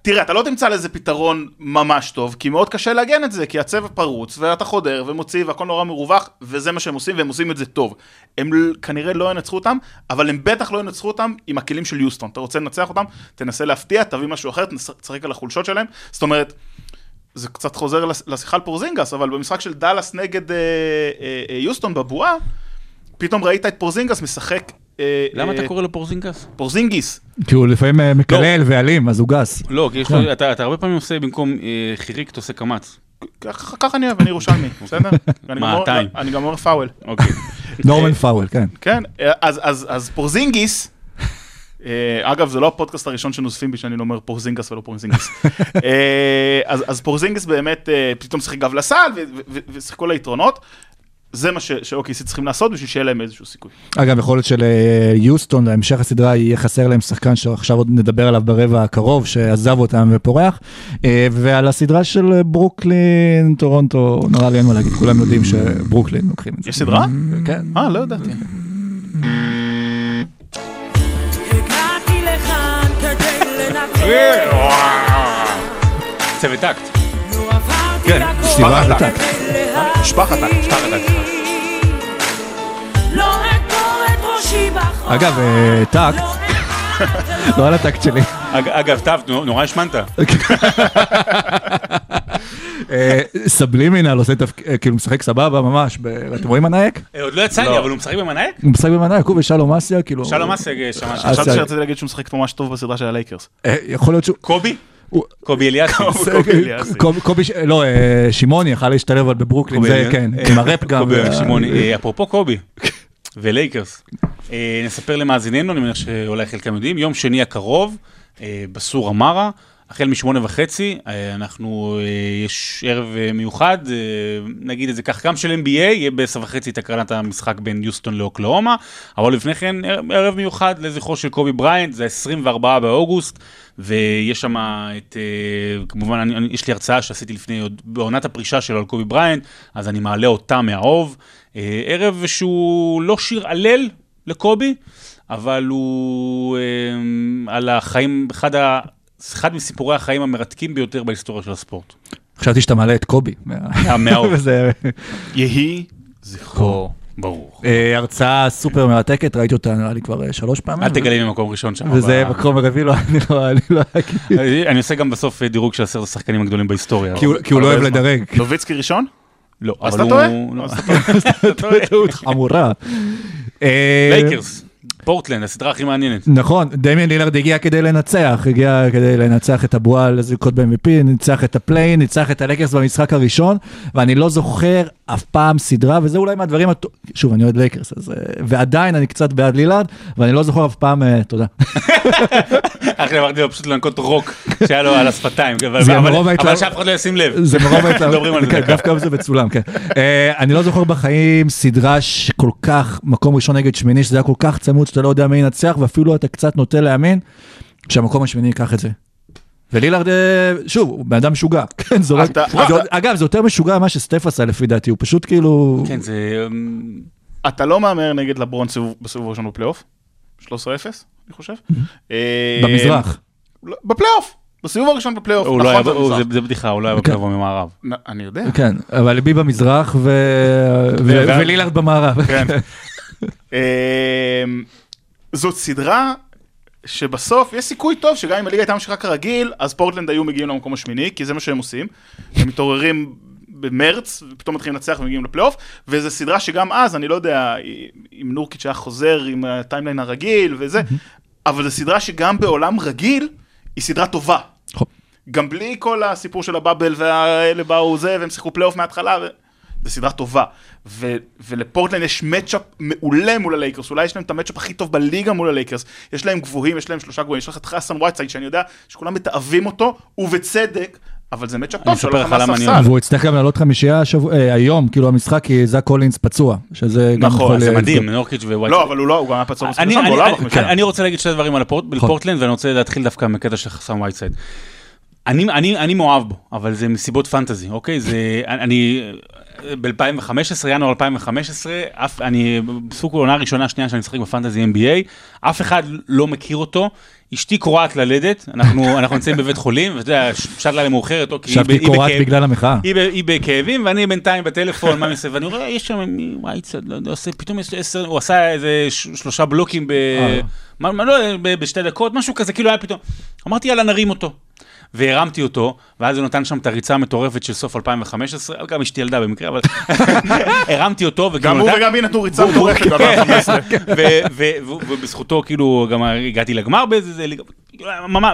Speaker 4: תראה, אתה לא תמצא לזה פתרון ממש טוב, כי מאוד קשה לעגן את זה, כי הצבע פרוץ, ואתה חודר ומוציא, והכל נורא מרווח, וזה מה שהם עושים, והם עושים את זה טוב. הם כנראה לא ינצחו אותם, אבל הם בטח לא ינצחו אותם עם הכלים של יוסטון. אתה רוצה לנצח אותם, תנסה להפתיע, תביא משהו אחר, תשחק על החולשות שלהם. זאת אומרת, זה קצת חוזר לשיחה על פורזינגס, אבל במשחק של דאלאס נגד אה, אה, אה, יוסטון בבועה, פתאום ראית את פורזינגס משחק... אה,
Speaker 2: למה
Speaker 4: אה,
Speaker 2: אתה קורא לו פורזינגס?
Speaker 4: פורזינגיס.
Speaker 1: כי הוא לפעמים אה, מקלל ואלים, אז הוא גס.
Speaker 2: לא, כי. לו, אתה אתה הרבה פעמים עושה במקום אה, חיריק, אתה עושה קמץ.
Speaker 4: ככה אני אוהב, אני ירושלמי, *laughs* בסדר? אומר-
Speaker 2: מאתיים.
Speaker 4: אני גם אומר פאוול.
Speaker 2: אוקיי. *laughs*
Speaker 1: נורמן פאוול, כן.
Speaker 4: כן, אז, אז, אז פורזינגיס, אה, אגב, זה לא הפודקאסט הראשון שנוזפים בי שאני לא אומר פורזינגס ולא פורזינגיס. *laughs* אה, אז, פורזינגיס באמת אה, פתאום שיחק גב לסל ו- ו- ו- ושיחקו ליתרונות. זה מה ש- שאוקיי צריכים לעשות בשביל שיהיה להם איזשהו סיכוי.
Speaker 1: אגב, יכול להיות שליוסטון, בהמשך הסדרה, יהיה חסר להם שחקן שעכשיו עוד נדבר עליו ברבע הקרוב, שעזב אותם ופורח. אה, ועל הסדרה של ברוקלין, טורונטו, נראה לי אין מה להגיד, כולם יודעים שברוקלין לוקחים את זה.
Speaker 4: יש סדרה?
Speaker 1: כן.
Speaker 4: אה, לא ידעתי.
Speaker 6: הגעתי לכאן כדי לנצח,
Speaker 2: צוות טקט.
Speaker 4: טקט.
Speaker 6: לא אגור את ראשי בחול.
Speaker 1: אגב, אה, טקט,
Speaker 6: לא *laughs*
Speaker 1: לא על הטקט שלי.
Speaker 2: אג- אגב, נו- נורא השמנת. *laughs*
Speaker 1: אה, סבלימינל עושה תפקיד, כאילו משחק סבבה ממש, אתם רואים מנאייק?
Speaker 2: אה, עוד לא יצא לי, אבל הוא משחק במנהיג?
Speaker 1: הוא משחק במנאייק, הוא ושלום אסיה, כאילו...
Speaker 2: שלום אסג אה, שמעתי.
Speaker 4: חשבתי שרציתי להגיד שהוא משחק ממש טוב בסדרה של הלייקרס.
Speaker 1: אה, יכול להיות שהוא...
Speaker 2: קובי? קובי אליאסי.
Speaker 4: קובי
Speaker 1: לא, אה, שמעוני יכל להשתלב אבל בברוקלין, זה. כן,
Speaker 2: אה,
Speaker 1: עם הראפ *laughs* גם.
Speaker 2: שמעוני. אה, אפרופו קובי *laughs* ולייקרס, אה, נספר למאזיננו, אני מניח שאולי חלקם יודעים, יום שני הקרוב, אה, בסור אמרה, החל משמונה וחצי, אה, אנחנו, אה, יש ערב אה, מיוחד, נגיד את זה כך, גם של NBA, יהיה בעשר וחצי את הקרנת המשחק בין יוסטון לאוקלהומה, אבל לפני כן ערב- מיוחד לזכרו של קובי בריינט, זה 24 באוגוסט, ויש שם את, כמובן, אני, אני, יש לי הרצאה שעשיתי לפני, עוד בעונת הפרישה שלו על קובי בריינט, אז אני מעלה אותה מהאוב. ערב שהוא לא שיר הלל לקובי, אבל הוא על החיים, אחד, ה, אחד מסיפורי החיים המרתקים ביותר בהיסטוריה של הספורט.
Speaker 1: חשבתי שאתה מעלה את קובי.
Speaker 2: אה, *laughs*
Speaker 4: יהי זכרו.
Speaker 2: ברור.
Speaker 1: אה, הרצאה סופר מרתקת, ראיתי אותה נראה לי כבר אה, שלוש פעמים.
Speaker 2: אל תגלה לי ממקום ראשון שם.
Speaker 1: וזה מקום רביעי, לא, אני לא, אני לא אגיד.
Speaker 2: אני עושה גם בסוף דירוג של עשרת השחקנים הגדולים בהיסטוריה.
Speaker 1: כי הוא- לא אוהב. לדרג.
Speaker 4: נוביצקי ראשון?
Speaker 2: לא,
Speaker 4: אז
Speaker 2: אבל
Speaker 4: אתה טועה?
Speaker 2: לא.
Speaker 4: אז אתה טועה. *laughs* *laughs*
Speaker 1: טעות חמורה.
Speaker 2: לייקרס, פורטלנד, הסדרה הכי מעניינת.
Speaker 1: נכון, דמיין לילארד הגיע כדי לנצח, הגיע כדי לנצח את הבועה לזכות ב-MVP, ניצח את ה play-in, ניצח את הלייקרס במשחק הראשון, ואני לא זוכר אף פעם סדרה, וזה אולי מהדברים, הטו- שוב, אני אוהד לייקרס, אז, אה, ועדיין אני קצת בעד לילארד, ואני לא זוכר אף פעם, אה, תודה. *laughs*
Speaker 2: אחי, אמרתי לו פשוט לנקות רוק שהיה לו על השפתיים, אבל- שאף אחד לא ישים לב.
Speaker 1: זה מרוב *laughs* ההתלהבות, כן. דווקא זה מצולם, כן. אה, אני לא זוכר בחיים סדרה שכל כך, מקום ראשון נגד שמיני, שזה היה כל כך צמוד שאתה לא יודע מי ינצח, ואפילו אתה קצת נוטה להאמין שהמקום השמיני ייקח את זה. ולילארד, אה, שוב, הוא בן אדם משוגע, *laughs* כן, זורק, אגב, זה יותר משוגע ממה שסטף עשה לפי דעתי, הוא פשוט כאילו,
Speaker 2: כן, זה... אמ,
Speaker 4: אתה לא מהמר נגד לברון סיבוב- בסיבוב הראשון בפלייאוף? 13-0, אני חושב. אה,
Speaker 1: במזרח.
Speaker 4: לא, בפלייאוף, בסיבוב הראשון בפלייאוף,
Speaker 2: הוא לא היה,
Speaker 4: נכון,
Speaker 2: הוא-
Speaker 4: במזרח.
Speaker 2: זה- זה בדיחה, הוא לא היה
Speaker 1: כן.
Speaker 2: בפלייאוף במערב.
Speaker 4: נ- אני יודע.
Speaker 1: כן, אבל ליבי במזרח ו- ו-
Speaker 4: ו-
Speaker 1: ולילארד במערב. *laughs*
Speaker 4: אמ, זאת סדרה שבסוף יש סיכוי טוב שגם אם הליגה הייתה ממשיכה כרגיל, אז פורטלנד היו מגיעים למקום השמיני, כי זה מה שהם עושים. הם מתעוררים במרץ, ופתאום מתחילים לנצח ומגיעים לפלייאוף, וזו סדרה שגם אז, אני לא יודע אם נורקיץ' היה חוזר עם ה timeline הרגיל וזה, אבל זו סדרה שגם בעולם רגיל, היא סדרה טובה.
Speaker 1: נכון.
Speaker 4: גם בלי כל הסיפור של ה bubble והאלה באו זה, והם שיחקו פלייאוף מההתחלה, ו... זו סדרה טובה. ו... ולפורטלנד יש matchup מעולה מול הלייקרס, אולי יש להם את ה matchup הכי טוב בליגה מול הלייקרס. יש להם גבוהים, יש להם שלושה גבוהים, יש לך את חסן וייטסייד, שאני יודע שכולם מתעבים אותו, ובצדק, אבל זה
Speaker 2: matchup
Speaker 4: טוב, שהולך
Speaker 2: לך
Speaker 4: מהספסל.
Speaker 1: והוא יצטרך גם לעלות חמישייה השבוע- אה, היום, כאילו המשחק, כי זאק קולינס פצוע, שזה גם
Speaker 4: נכון.
Speaker 2: זה
Speaker 1: אה,
Speaker 2: מדהים, נורקיץ' ווייט.
Speaker 4: לא, אבל הוא לא, הוא גם היה פצוע מספיק
Speaker 2: אני,
Speaker 4: והוא לא היה
Speaker 2: אני,
Speaker 4: בחמישייה.
Speaker 2: אני רוצה להגיד שני דברים על הפורט, פורטלנד, ואני רוצה להתחיל דווקא מקטע של חסן וייטסייד. אני, אני, אני מאוהב בו, אבל זה מסיבות fantasy, אוקיי? זה, אני, ב-2015, ינואר 2015, אף, אני בסוג העונה הראשונה, שנייה שאני משחק בפנטזי NBA, אף אחד לא מכיר אותו. אשתי קורעת ללדת, אנחנו, *laughs* אנחנו נמצאים בבית חולים, ואתה יודע, שעת לילה מאוחרת, או כי היא היא
Speaker 1: קורעת
Speaker 2: בכאב-
Speaker 1: בגלל המחאה.
Speaker 2: היא, היא בכאבים, ואני בינתיים בטלפון, מה אני עושה, ואני רואה, יש שם, מי- וואי, לא יודע, עושה, פתאום יש עשר, הוא עשה איזה שלושה בלוקים ב...
Speaker 1: אה.
Speaker 2: מה, מה, לא, בשתי דקות, משהו כזה, כאילו היה פתאום. אמרתי, יאללה, נרים אותו. והרמתי אותו, ואז הוא נתן שם את הריצה המטורפת של סוף 2015, גם אשתי ילדה במקרה, אבל *laughs* הרמתי אותו, וכאילו
Speaker 4: גם הוא וגם היא נתנו ריצה מטורפת *laughs* ב-2015.
Speaker 2: ו- ו- ובזכותו כאילו גם הגעתי לגמר באיזה,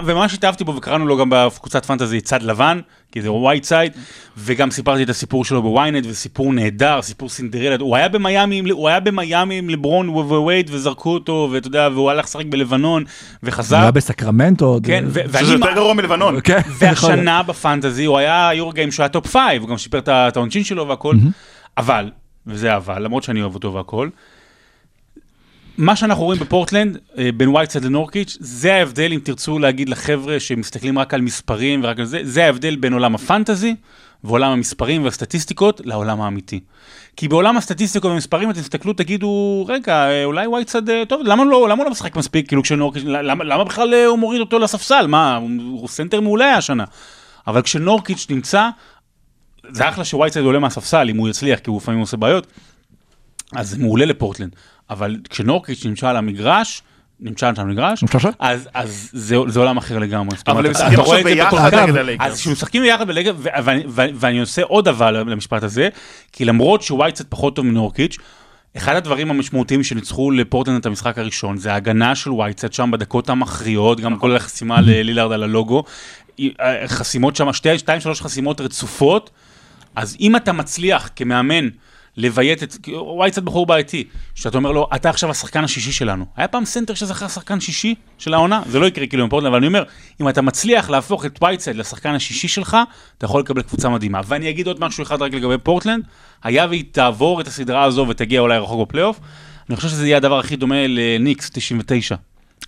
Speaker 2: וממש התאהבתי בו וקראנו לו גם בקבוצת fantasy צד לבן, כי זה white side, וגם סיפרתי את הסיפור שלו ב Ynet, וסיפור נהדר, סיפור סינדרלה, הוא היה במיאמי, עם- הוא היה במיאמי עם לברון ווייד וזרקו אותו, ואתה יודע, והוא הלך לשחק בלבנון,
Speaker 1: הוא
Speaker 2: וחזר.
Speaker 1: היה בסקרמנטו.
Speaker 2: כן,
Speaker 4: שזה
Speaker 2: ואני...
Speaker 4: יותר גרוע מלבנון.
Speaker 1: כן, להיות. *laughs*
Speaker 2: והשנה ב fantasy הוא היה per game שהוא היה top five, הוא גם שיפר את העונשין שלו והכל, אבל, וזה אבל, למרות שאני אוהב אותו והכל, מה שאנחנו רואים בפורטלנד, אה, בין וייטסד לנורקיץ', זה ההבדל, אם תרצו להגיד לחבר'ה שמסתכלים רק על מספרים ורק על זה, זה ההבדל בין עולם ה fantasy ועולם המספרים והסטטיסטיקות לעולם האמיתי. כי בעולם הסטטיסטיקות והמספרים אתם תסתכלו, תגידו, רגע, אה, אולי וייטסד, אה, טוב, למה לא, למה הוא לא משחק מספיק, כאילו כשנורקיץ', למה, למה בכלל הוא מוריד אותו לספסל, מה, הוא, סנטר מעולה היה השנה. אבל כשנורקיץ' נמצא, זה אחלה שווייטסייד עולה מהספסל, אם הוא יצליח, כי הוא לפעמים עושה בעיות, אז זה מעולה לפורטלנד. אבל כשנורקיץ' נמצא על המגרש, נמצא שם
Speaker 1: שם?
Speaker 2: אז, אז זה, זה עולם אחר לגמרי.
Speaker 4: אבל הם משחקים עכשיו ביחד נגד
Speaker 2: אז
Speaker 4: הלייקרס.
Speaker 2: כשמשחקים ביחד ו- ואני- עושה עוד אבל למשפט הזה, כי למרות שווייטסד פחות טוב מנורקיץ', אחד הדברים המשמעותיים שניצחו לפורטלנד את המשחק הראשון, זה ההגנה של וייטסד שם בדקות המכריעות, גם כל החסימה ללילארד על הלוגו, אה, חסימות שם, שתי, שתיים, שלוש חסימות רצופות, אז אם אתה מצליח כמאמן לביית את, וייטסד בחור בעייתי, שאתה אומר לו, אתה עכשיו השחקן השישי שלנו. היה פעם סנטר שזכר שחקן שישי של העונה? זה לא יקרה כאילו עם פורטלנד, אבל אני אומר, אם אתה מצליח להפוך את וייטסד לשחקן השישי שלך, אתה יכול לקבל קבוצה מדהימה. ואני אגיד עוד משהו אחד רק לגבי פורטלנד, היה והיא תעבור את הסדרה הזו ותגיע אולי רחוק בפלייאוף, אני חושב שזה יהיה הדבר הכי דומה לניקס 99.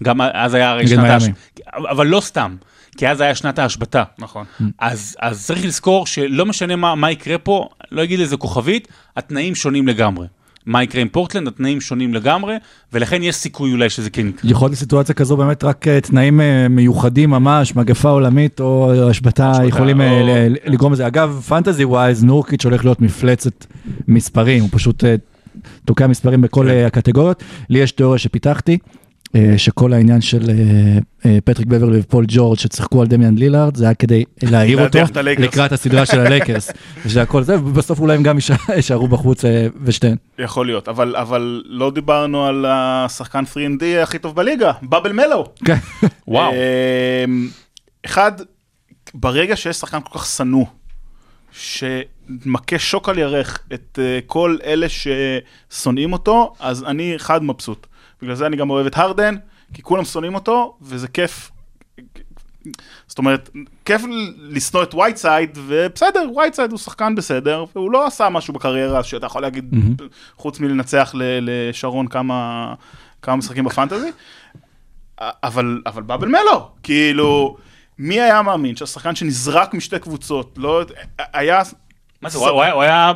Speaker 2: גם אז היה הרי
Speaker 1: נגד
Speaker 2: שנת
Speaker 1: מיאמי.
Speaker 2: ההש... אבל לא סתם, כי אז היה שנת ההשבתה.
Speaker 4: נכון.
Speaker 2: אז, אז צריך לזכור שלא משנה מה, מה יקרה פה, לא אגיד לזה כוכבית, התנאים שונים לגמרי. מה יקרה עם פורטלנד, התנאים שונים לגמרי, ולכן יש סיכוי אולי שזה כן יקרה.
Speaker 1: יכול להיות לסיטואציה כזו באמת רק אה, תנאים אה, מיוחדים ממש, מגפה עולמית או השבתה יכולים אה,
Speaker 4: או-
Speaker 1: ל- לגרום לזה. אגב, פנטזי ווייז, נורקיץ' הולך להיות מפלצת מספרים, הוא פשוט תוקע מספרים בכל אה, הקטגוריות. לי יש תיאוריה שפיתחתי, שכל העניין של אה, אה, פטריק בברלי ופול ג'ורג' שצחקו על דמיאן לילארד, זה היה כדי להעיר אותו. לקראת הסדרה של הלייקרס. *laughs* שזה הכל זה, ובסוף אולי הם גם יישאר- יישארו בחוץ אה, ושתיהן.
Speaker 4: יכול להיות, אבל, אבל לא דיברנו על השחקן 3D הכי טוב בליגה, bubble מלו.
Speaker 1: כן.
Speaker 2: וואו.
Speaker 4: אחד, ברגע שיש שחקן כל כך שנוא, שמכה שוק על ירך את אה, כל אלה ששונאים אותו, אז אני אחד מבסוט. בגלל זה אני גם אוהב את הרדן, כי כולם שונאים אותו, וזה כיף. זאת אומרת, כיף לשנוא את וייטסייד, ובסדר, וייטסייד הוא שחקן בסדר, והוא לא עשה משהו בקריירה שאתה יכול להגיד, חוץ מלנצח ל- לשרון כמה, כמה משחקים ב fantasy, אבל, אבל bubble מלו, כאילו, מי היה מאמין שהשחקן שנזרק משתי קבוצות, לא, היה,
Speaker 2: מה זה, הוא היה-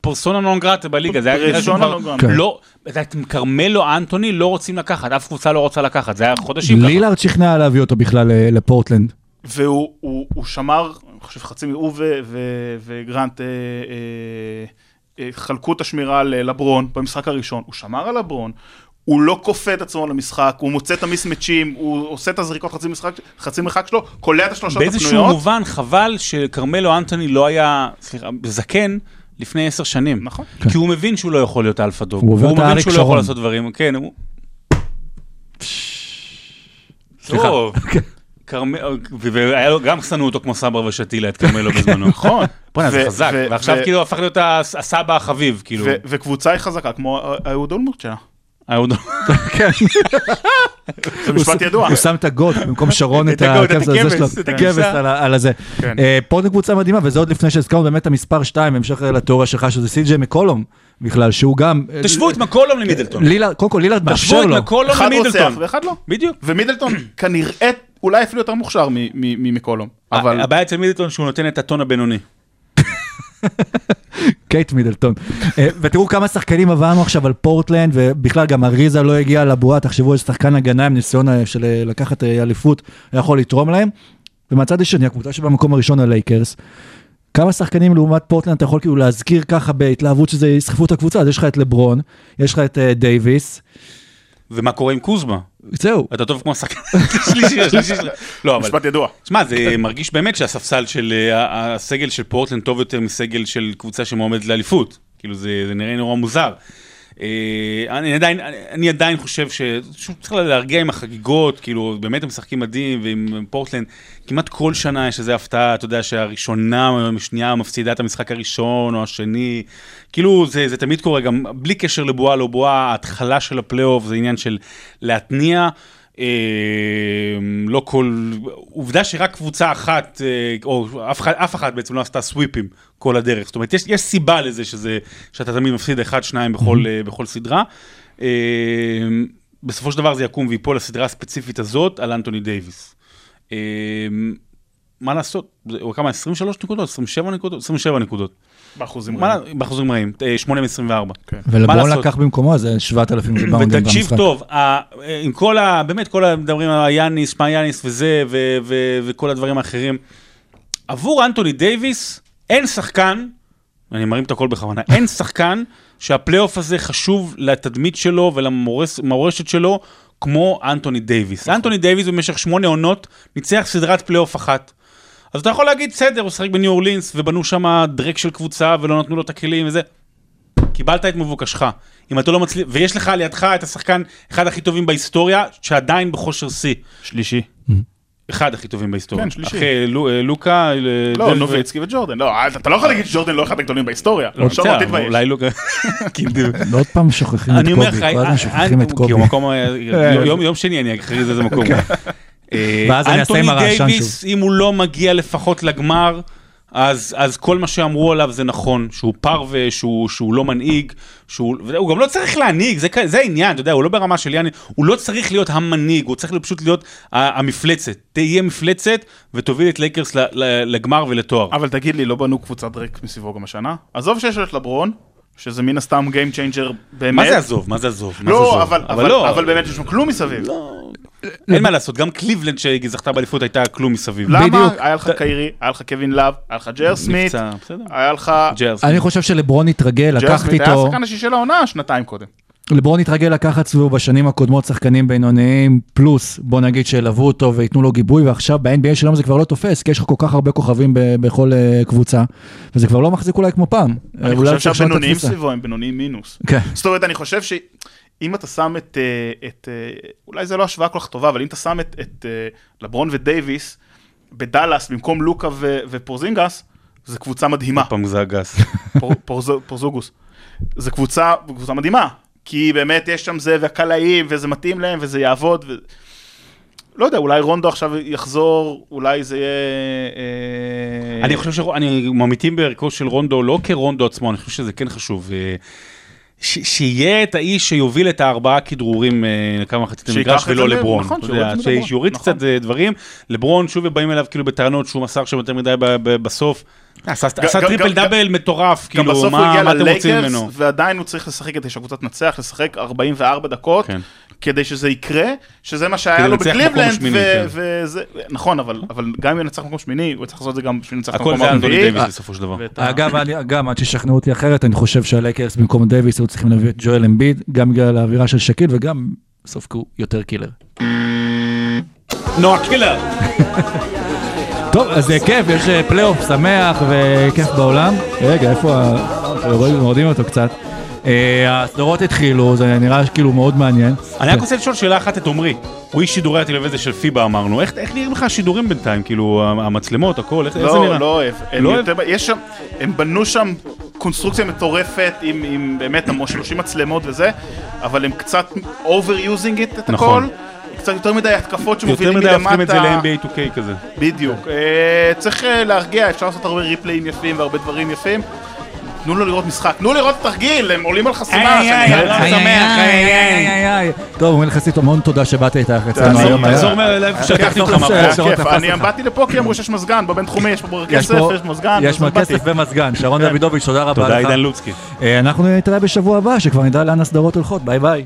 Speaker 2: פרסונה נון גרטה בליגה, זה היה
Speaker 4: פרסונה נון גרטה.
Speaker 2: לא, את כרמלו אנטוני לא רוצים לקחת, אף קבוצה לא רוצה לקחת, זה היה חודשים ככה.
Speaker 1: לילארד שכנע להביא אותו בכלל אה, לפורטלנד.
Speaker 4: והוא הוא, הוא שמר, אני חושב חצי, מ- הוא ו- ו- וגרנט אה, אה, חלקו את השמירה ללברון במשחק הראשון, הוא שמר על לברון, הוא לא כופה את עצמו למשחק, הוא מוצא את המיסמצ'ים, הוא עושה את הזריקות חצי, משחק, חצי מרחק שלו, קולע את השלושות
Speaker 2: באיזשהו
Speaker 4: הפנויות.
Speaker 2: מובן חבל שכרמלו אנטוני לא היה, סליחה, זקן לפני עשר שנים.
Speaker 4: נכון.
Speaker 2: כי הוא מבין שהוא לא יכול להיות אלפא דוג.
Speaker 1: הוא עובר את
Speaker 2: מבין
Speaker 1: האריק
Speaker 2: שהוא לא יכול
Speaker 1: שרון.
Speaker 2: לעשות דברים, כן, הוא...
Speaker 1: סליחה.
Speaker 2: כרמל- והיה לו, גם שנאו אותו כמו סברה ושתילה את כרמלו בזמנו. *laughs*
Speaker 4: נכון.
Speaker 2: בוא'נה, זה חזק. ועכשיו כאילו הפך להיות הס- הסבא החביב, כאילו.
Speaker 4: וקבוצה היא חזקה, כמו אהוד אולמרט שלה.
Speaker 2: אהוד-
Speaker 4: זה משפט ידוע.
Speaker 1: הוא שם את הגות במקום שרון את
Speaker 2: את את
Speaker 1: הכבש
Speaker 2: את
Speaker 1: את על הזה.
Speaker 4: כן.
Speaker 1: אה, פה זו קבוצה מדהימה, וזה עוד לפני שהזכרנו באמת המספר 2, בהמשך לתיאוריה שלך, שזה סי.ג'יי מקולום, בכלל, שהוא גם... אה,
Speaker 2: תשוו את מקולום למידלטון.
Speaker 1: קודם כל לילארד מאפשר
Speaker 2: את
Speaker 1: לו.
Speaker 2: מקולום
Speaker 4: אחד רוצח
Speaker 2: למידלטון.
Speaker 4: ואחד לא.
Speaker 2: בדיוק.
Speaker 4: ומידלטון *clears throat* כנראה אולי אפילו יותר מוכשר מ- מ- ממקולום. אבל
Speaker 2: הבעיה אצל מידלטון שהוא נותן את הטון הבינוני. *laughs*
Speaker 1: קייט מידלטון. אה, ותראו כמה שחקנים עברנו עכשיו על פורטלנד, ובכלל גם אריזה לא הגיע לבועה, תחשבו איזה שחקן הגנה עם ניסיון אה, של אה, לקחת אליפות, יכול לתרום להם. ומהצד השני, הקבוצה שבמקום הראשון הלייקרס, כמה שחקנים לעומת פורטלנד אתה יכול כאילו להזכיר ככה בהתלהבות שזה יסחפו את הקבוצה, אז יש לך את לברון, יש לך את דייוויס,
Speaker 2: ומה קורה עם קוזמה?
Speaker 1: זהו.
Speaker 2: אתה טוב כמו השחקן השלישי, *laughs* השלישי שלו. לא, אבל...
Speaker 4: משפט ידוע.
Speaker 2: שמע, זה מרגיש באמת שהספסל של, אה, הסגל של פורטלנד טוב יותר מסגל של קבוצה שמועמדת לאליפות. כאילו זה, זה נראה נורא מוזר. אה, אני עדיין, אני, עדיין חושב ששוב צריך להרגיע עם החגיגות, כאילו באמת הם משחקים מדהים ועם פורטלנד, כמעט כל שנה יש איזו הפתעה, אתה יודע שהראשונה או השנייה מפסידה את המשחק הראשון או השני, כאילו זה, זה תמיד קורה, גם בלי קשר לבועה לא בועה, ההתחלה של הפלייאוף זה עניין של להתניע. אה, לא כל, עובדה שרק קבוצה אחת, אה, או אף, אחד- אף אחת בעצם לא עשתה סוויפים כל הדרך. זאת אומרת, יש, יש סיבה לזה שזה, שאתה תמיד מפסיד אחד, שניים בכל, אה, בכל סדרה. אה, בסופו של דבר זה יקום ויפול לסדרה הספציפית הזאת על אנטוני דייוויס. אה, מה לעשות? הוא כמה? 23 נקודות? 27 נקודות? 27 נקודות.
Speaker 4: באחוזים רעים.
Speaker 2: באחוזים רעים, אה, 8 מ-24. מה
Speaker 1: ולברון
Speaker 2: לעשות?
Speaker 1: לקח במקומו איזה 7,000 ריבאונדים
Speaker 2: ותקשיב
Speaker 1: במשחק.
Speaker 2: טוב, ה- עם כל ה... באמת, כל המדברים על יאניס, מה יאניס וזה, וכל הדברים האחרים, עבור אנטוני דייוויס, אין שחקן, אני מרים את הקול בכוונה, אין *laughs* שחקן שהפלייאוף הזה חשוב לתדמית שלו ולמורשת שלו, כמו אנטוני דייוויס. אנטוני דייוויס במשך שמונה עונות ניצח סדרת פלייאוף אחת. אז אתה יכול להגיד, בסדר, הוא שיחק בניו אורלינס, ובנו שם דרק של קבוצה, ולא נתנו לו את הכלים וזה. קיבלת את מבוקשך. אם אתה לא מצליח, ויש לך לידך את השחקן, אחד הכי טובים בהיסטוריה, שעדיין בכושר שיא.
Speaker 4: שלישי.
Speaker 2: אחד הכי טובים בהיסטוריה.
Speaker 4: כן, שלישי.
Speaker 2: אחרי אה, לוקה, אה,
Speaker 4: לא, נוביצקי וג'ורדן. לא, אתה- אתה לא יכול להגיד שג'ורדן לא אחד הגדולים בהיסטוריה.
Speaker 2: לא, בסדר. אולי לוקה. *laughs* כאילו,
Speaker 1: עוד פעם שוכחים את
Speaker 2: אני אומר לך,
Speaker 1: קובי, כל הזמן
Speaker 2: אה,
Speaker 1: שוכחים את
Speaker 2: אה,
Speaker 1: קובי.
Speaker 2: אה, יום- יום שני אני אכריז איזה מקום. אה,
Speaker 1: ואז אני אעשה עם
Speaker 2: אנטוני
Speaker 1: הרעשן
Speaker 2: דייוויס, אם הוא לא מגיע לפחות לגמר, אז, אז כל מה שאמרו עליו זה נכון, שהוא פרווה, שהוא, שהוא לא מנהיג, שהוא, הוא גם לא צריך להנהיג, זה, זה העניין, אתה יודע, הוא לא ברמה של יאניס, הוא לא צריך להיות המנהיג, הוא צריך פשוט להיות המפלצת. תהיה מפלצת ותוביל את לייקרס לגמר ולתואר.
Speaker 4: אבל תגיד לי, לא בנו קבוצת דרק מסביבו גם השנה? עזוב שיש לו את לברון, שזה מן הסתם Game Changer באמת.
Speaker 2: מה זה עזוב? מה זה עזוב?
Speaker 4: לא,
Speaker 2: עזוב?
Speaker 4: אבל, אבל,
Speaker 2: לא,
Speaker 4: אבל באמת יש שם כלום מסביב.
Speaker 2: אין מה לעשות, גם קליבלנד שזכתה באליפות הייתה כלום מסביב.
Speaker 4: למה?
Speaker 1: בדיוק.
Speaker 4: היה לך קיירי, היה לך קווין לאב, היה לך ג'ר סמית,
Speaker 2: נפצע, בסדר.
Speaker 4: היה לך...
Speaker 1: אני חושב שלברון התרגל
Speaker 4: ג'ר
Speaker 1: לקחת
Speaker 4: סמית היה
Speaker 1: איתו,
Speaker 4: השחקן השישי לעונה שנתיים קודם.
Speaker 1: לברון התרגל לקחת סביבו בשנים הקודמות שחקנים בינוניים, פלוס בוא נגיד שילוו אותו וייתנו לו גיבוי, ועכשיו ב-NBA שלנו זה כבר לא תופס, כי יש לך כל כך הרבה כוכבים ב- בכל אה, קבוצה, וזה כבר לא מחזיק אולי כמו פעם.
Speaker 4: אני
Speaker 1: אולי
Speaker 4: חושב שהבינוניים. סביבו הם בינוניים מינוס.
Speaker 1: כן.
Speaker 4: זאת אומרת, אני חושב שאם אתה שם את, אה, את אה, אולי זה לא השוואה כל כך טובה, אבל אם אתה שם את, את אה, לברון ודייוויס בדאלאס במקום לוקה ו- ופורזינגס, זו קבוצה מדהימה.
Speaker 2: פעם זה הגס.
Speaker 4: פור, פורז- פורזוגוס. זו קבוצה, קבוצה מדהימה, כי באמת יש שם זה והקלעים, וזה מתאים להם, וזה יעבוד. ו... לא יודע, אולי רונדו עכשיו יחזור, אולי זה יהיה... אה,
Speaker 2: אני חושב שאני ממיתים בערכו של רונדו, לא כרונדו עצמו, אני חושב שזה כן חשוב. אה, ש- שיהיה את האיש שיוביל את הארבעה כדרורים אה, לכמה מחצית
Speaker 4: שייקח
Speaker 2: המגרש
Speaker 4: את זה
Speaker 2: ולא לברון.
Speaker 4: נכון, שיוריד את זה נכון.
Speaker 2: קצת אה, דברים. לברון שוב באים אליו כאילו בטענות שהוא מסר שם יותר מדי ב- ב- בסוף. עשה עשה טריפל דאבל מטורף, כאילו מה אתם רוצים ממנו?
Speaker 4: ועדיין הוא צריך לשחק כדי שהקבוצה תנצח, לשחק 44 דקות,
Speaker 2: כן.
Speaker 4: כדי שזה יקרה, שזה מה שהיה לו
Speaker 2: מקום
Speaker 4: בקליבלנד, ו-
Speaker 2: כן.
Speaker 4: וזה, נכון, אבל אבל גם אם ינצח מקום שמיני, הוא צריך לעשות את זה גם בשביל לנצח
Speaker 2: אנטוני
Speaker 4: הרביעי.
Speaker 2: דייוויס בסופו של דבר.
Speaker 1: אגב, גם עד ששכנעו אותי אחרת, אני חושב שהלייקרס במקום דייוויס היו צריכים להביא את ג'ואל אמביד, גם בגלל האווירה של שקיל וגם בסוף כי הוא יותר killer.
Speaker 2: נועה קילר. *laughs*
Speaker 1: טוב, אז זה כיף, יש אה, פלייאוף שמח וכיף בעולם. רגע, איפה ה... רואים- אותו קצת. אה, הסדרות התחילו, זה נראה כאילו מאוד מעניין.
Speaker 2: אני רק רוצה לשאול שאלה אחת את עמרי. הוא איש שידורי הטלוויזיה של פיבה אמרנו. איך איך נראים לך השידורים בינתיים? כאילו המצלמות, הכל, איך איך זה נראה?
Speaker 4: לא, לא אוהב. הם
Speaker 2: לא
Speaker 4: יותר- יש שם, הם בנו שם קונסטרוקציה מטורפת עם, עם באמת המון 30 מצלמות וזה, אבל הם קצת overusing it, את
Speaker 2: נכון.
Speaker 4: הכל. קצת יותר מדי התקפות
Speaker 2: יותר
Speaker 4: שמובילים
Speaker 2: מדי
Speaker 4: מלמטה.
Speaker 2: הופכים את זה ל-NBA 2K כזה.
Speaker 4: בדיוק. אה, צריך אה, להרגיע, אפשר לעשות הרבה ריפליים יפים והרבה דברים יפים. תנו לו לראות משחק, תנו לראות תרגיל, הם עולים על חסימה.
Speaker 2: איי,
Speaker 4: שאני
Speaker 2: איי,
Speaker 4: אראה
Speaker 2: איי,
Speaker 4: לכם.
Speaker 2: איי, איי, איי, איי,
Speaker 1: עיניי. טוב, אומרים לך סיט המון תודה שבאת איתך אצלנו
Speaker 4: תחזור-
Speaker 2: מהבוקר.
Speaker 1: שרון
Speaker 4: כיף,
Speaker 1: תפס
Speaker 4: אני. באתי לפה כי אמרו שיש מזגן בבינתחומי, יש פה
Speaker 1: יש
Speaker 4: כסף, יש מזגן.
Speaker 1: יש. כסף ומזגן. שרון
Speaker 4: כן.
Speaker 1: דוידוביץ', תודה רבה לך.
Speaker 2: תודה עידן לוצקי.
Speaker 1: אה, אנחנו נתראה בשבוע הבא, שכבר נדע לאן הסדרות הולכות. ביי ביי.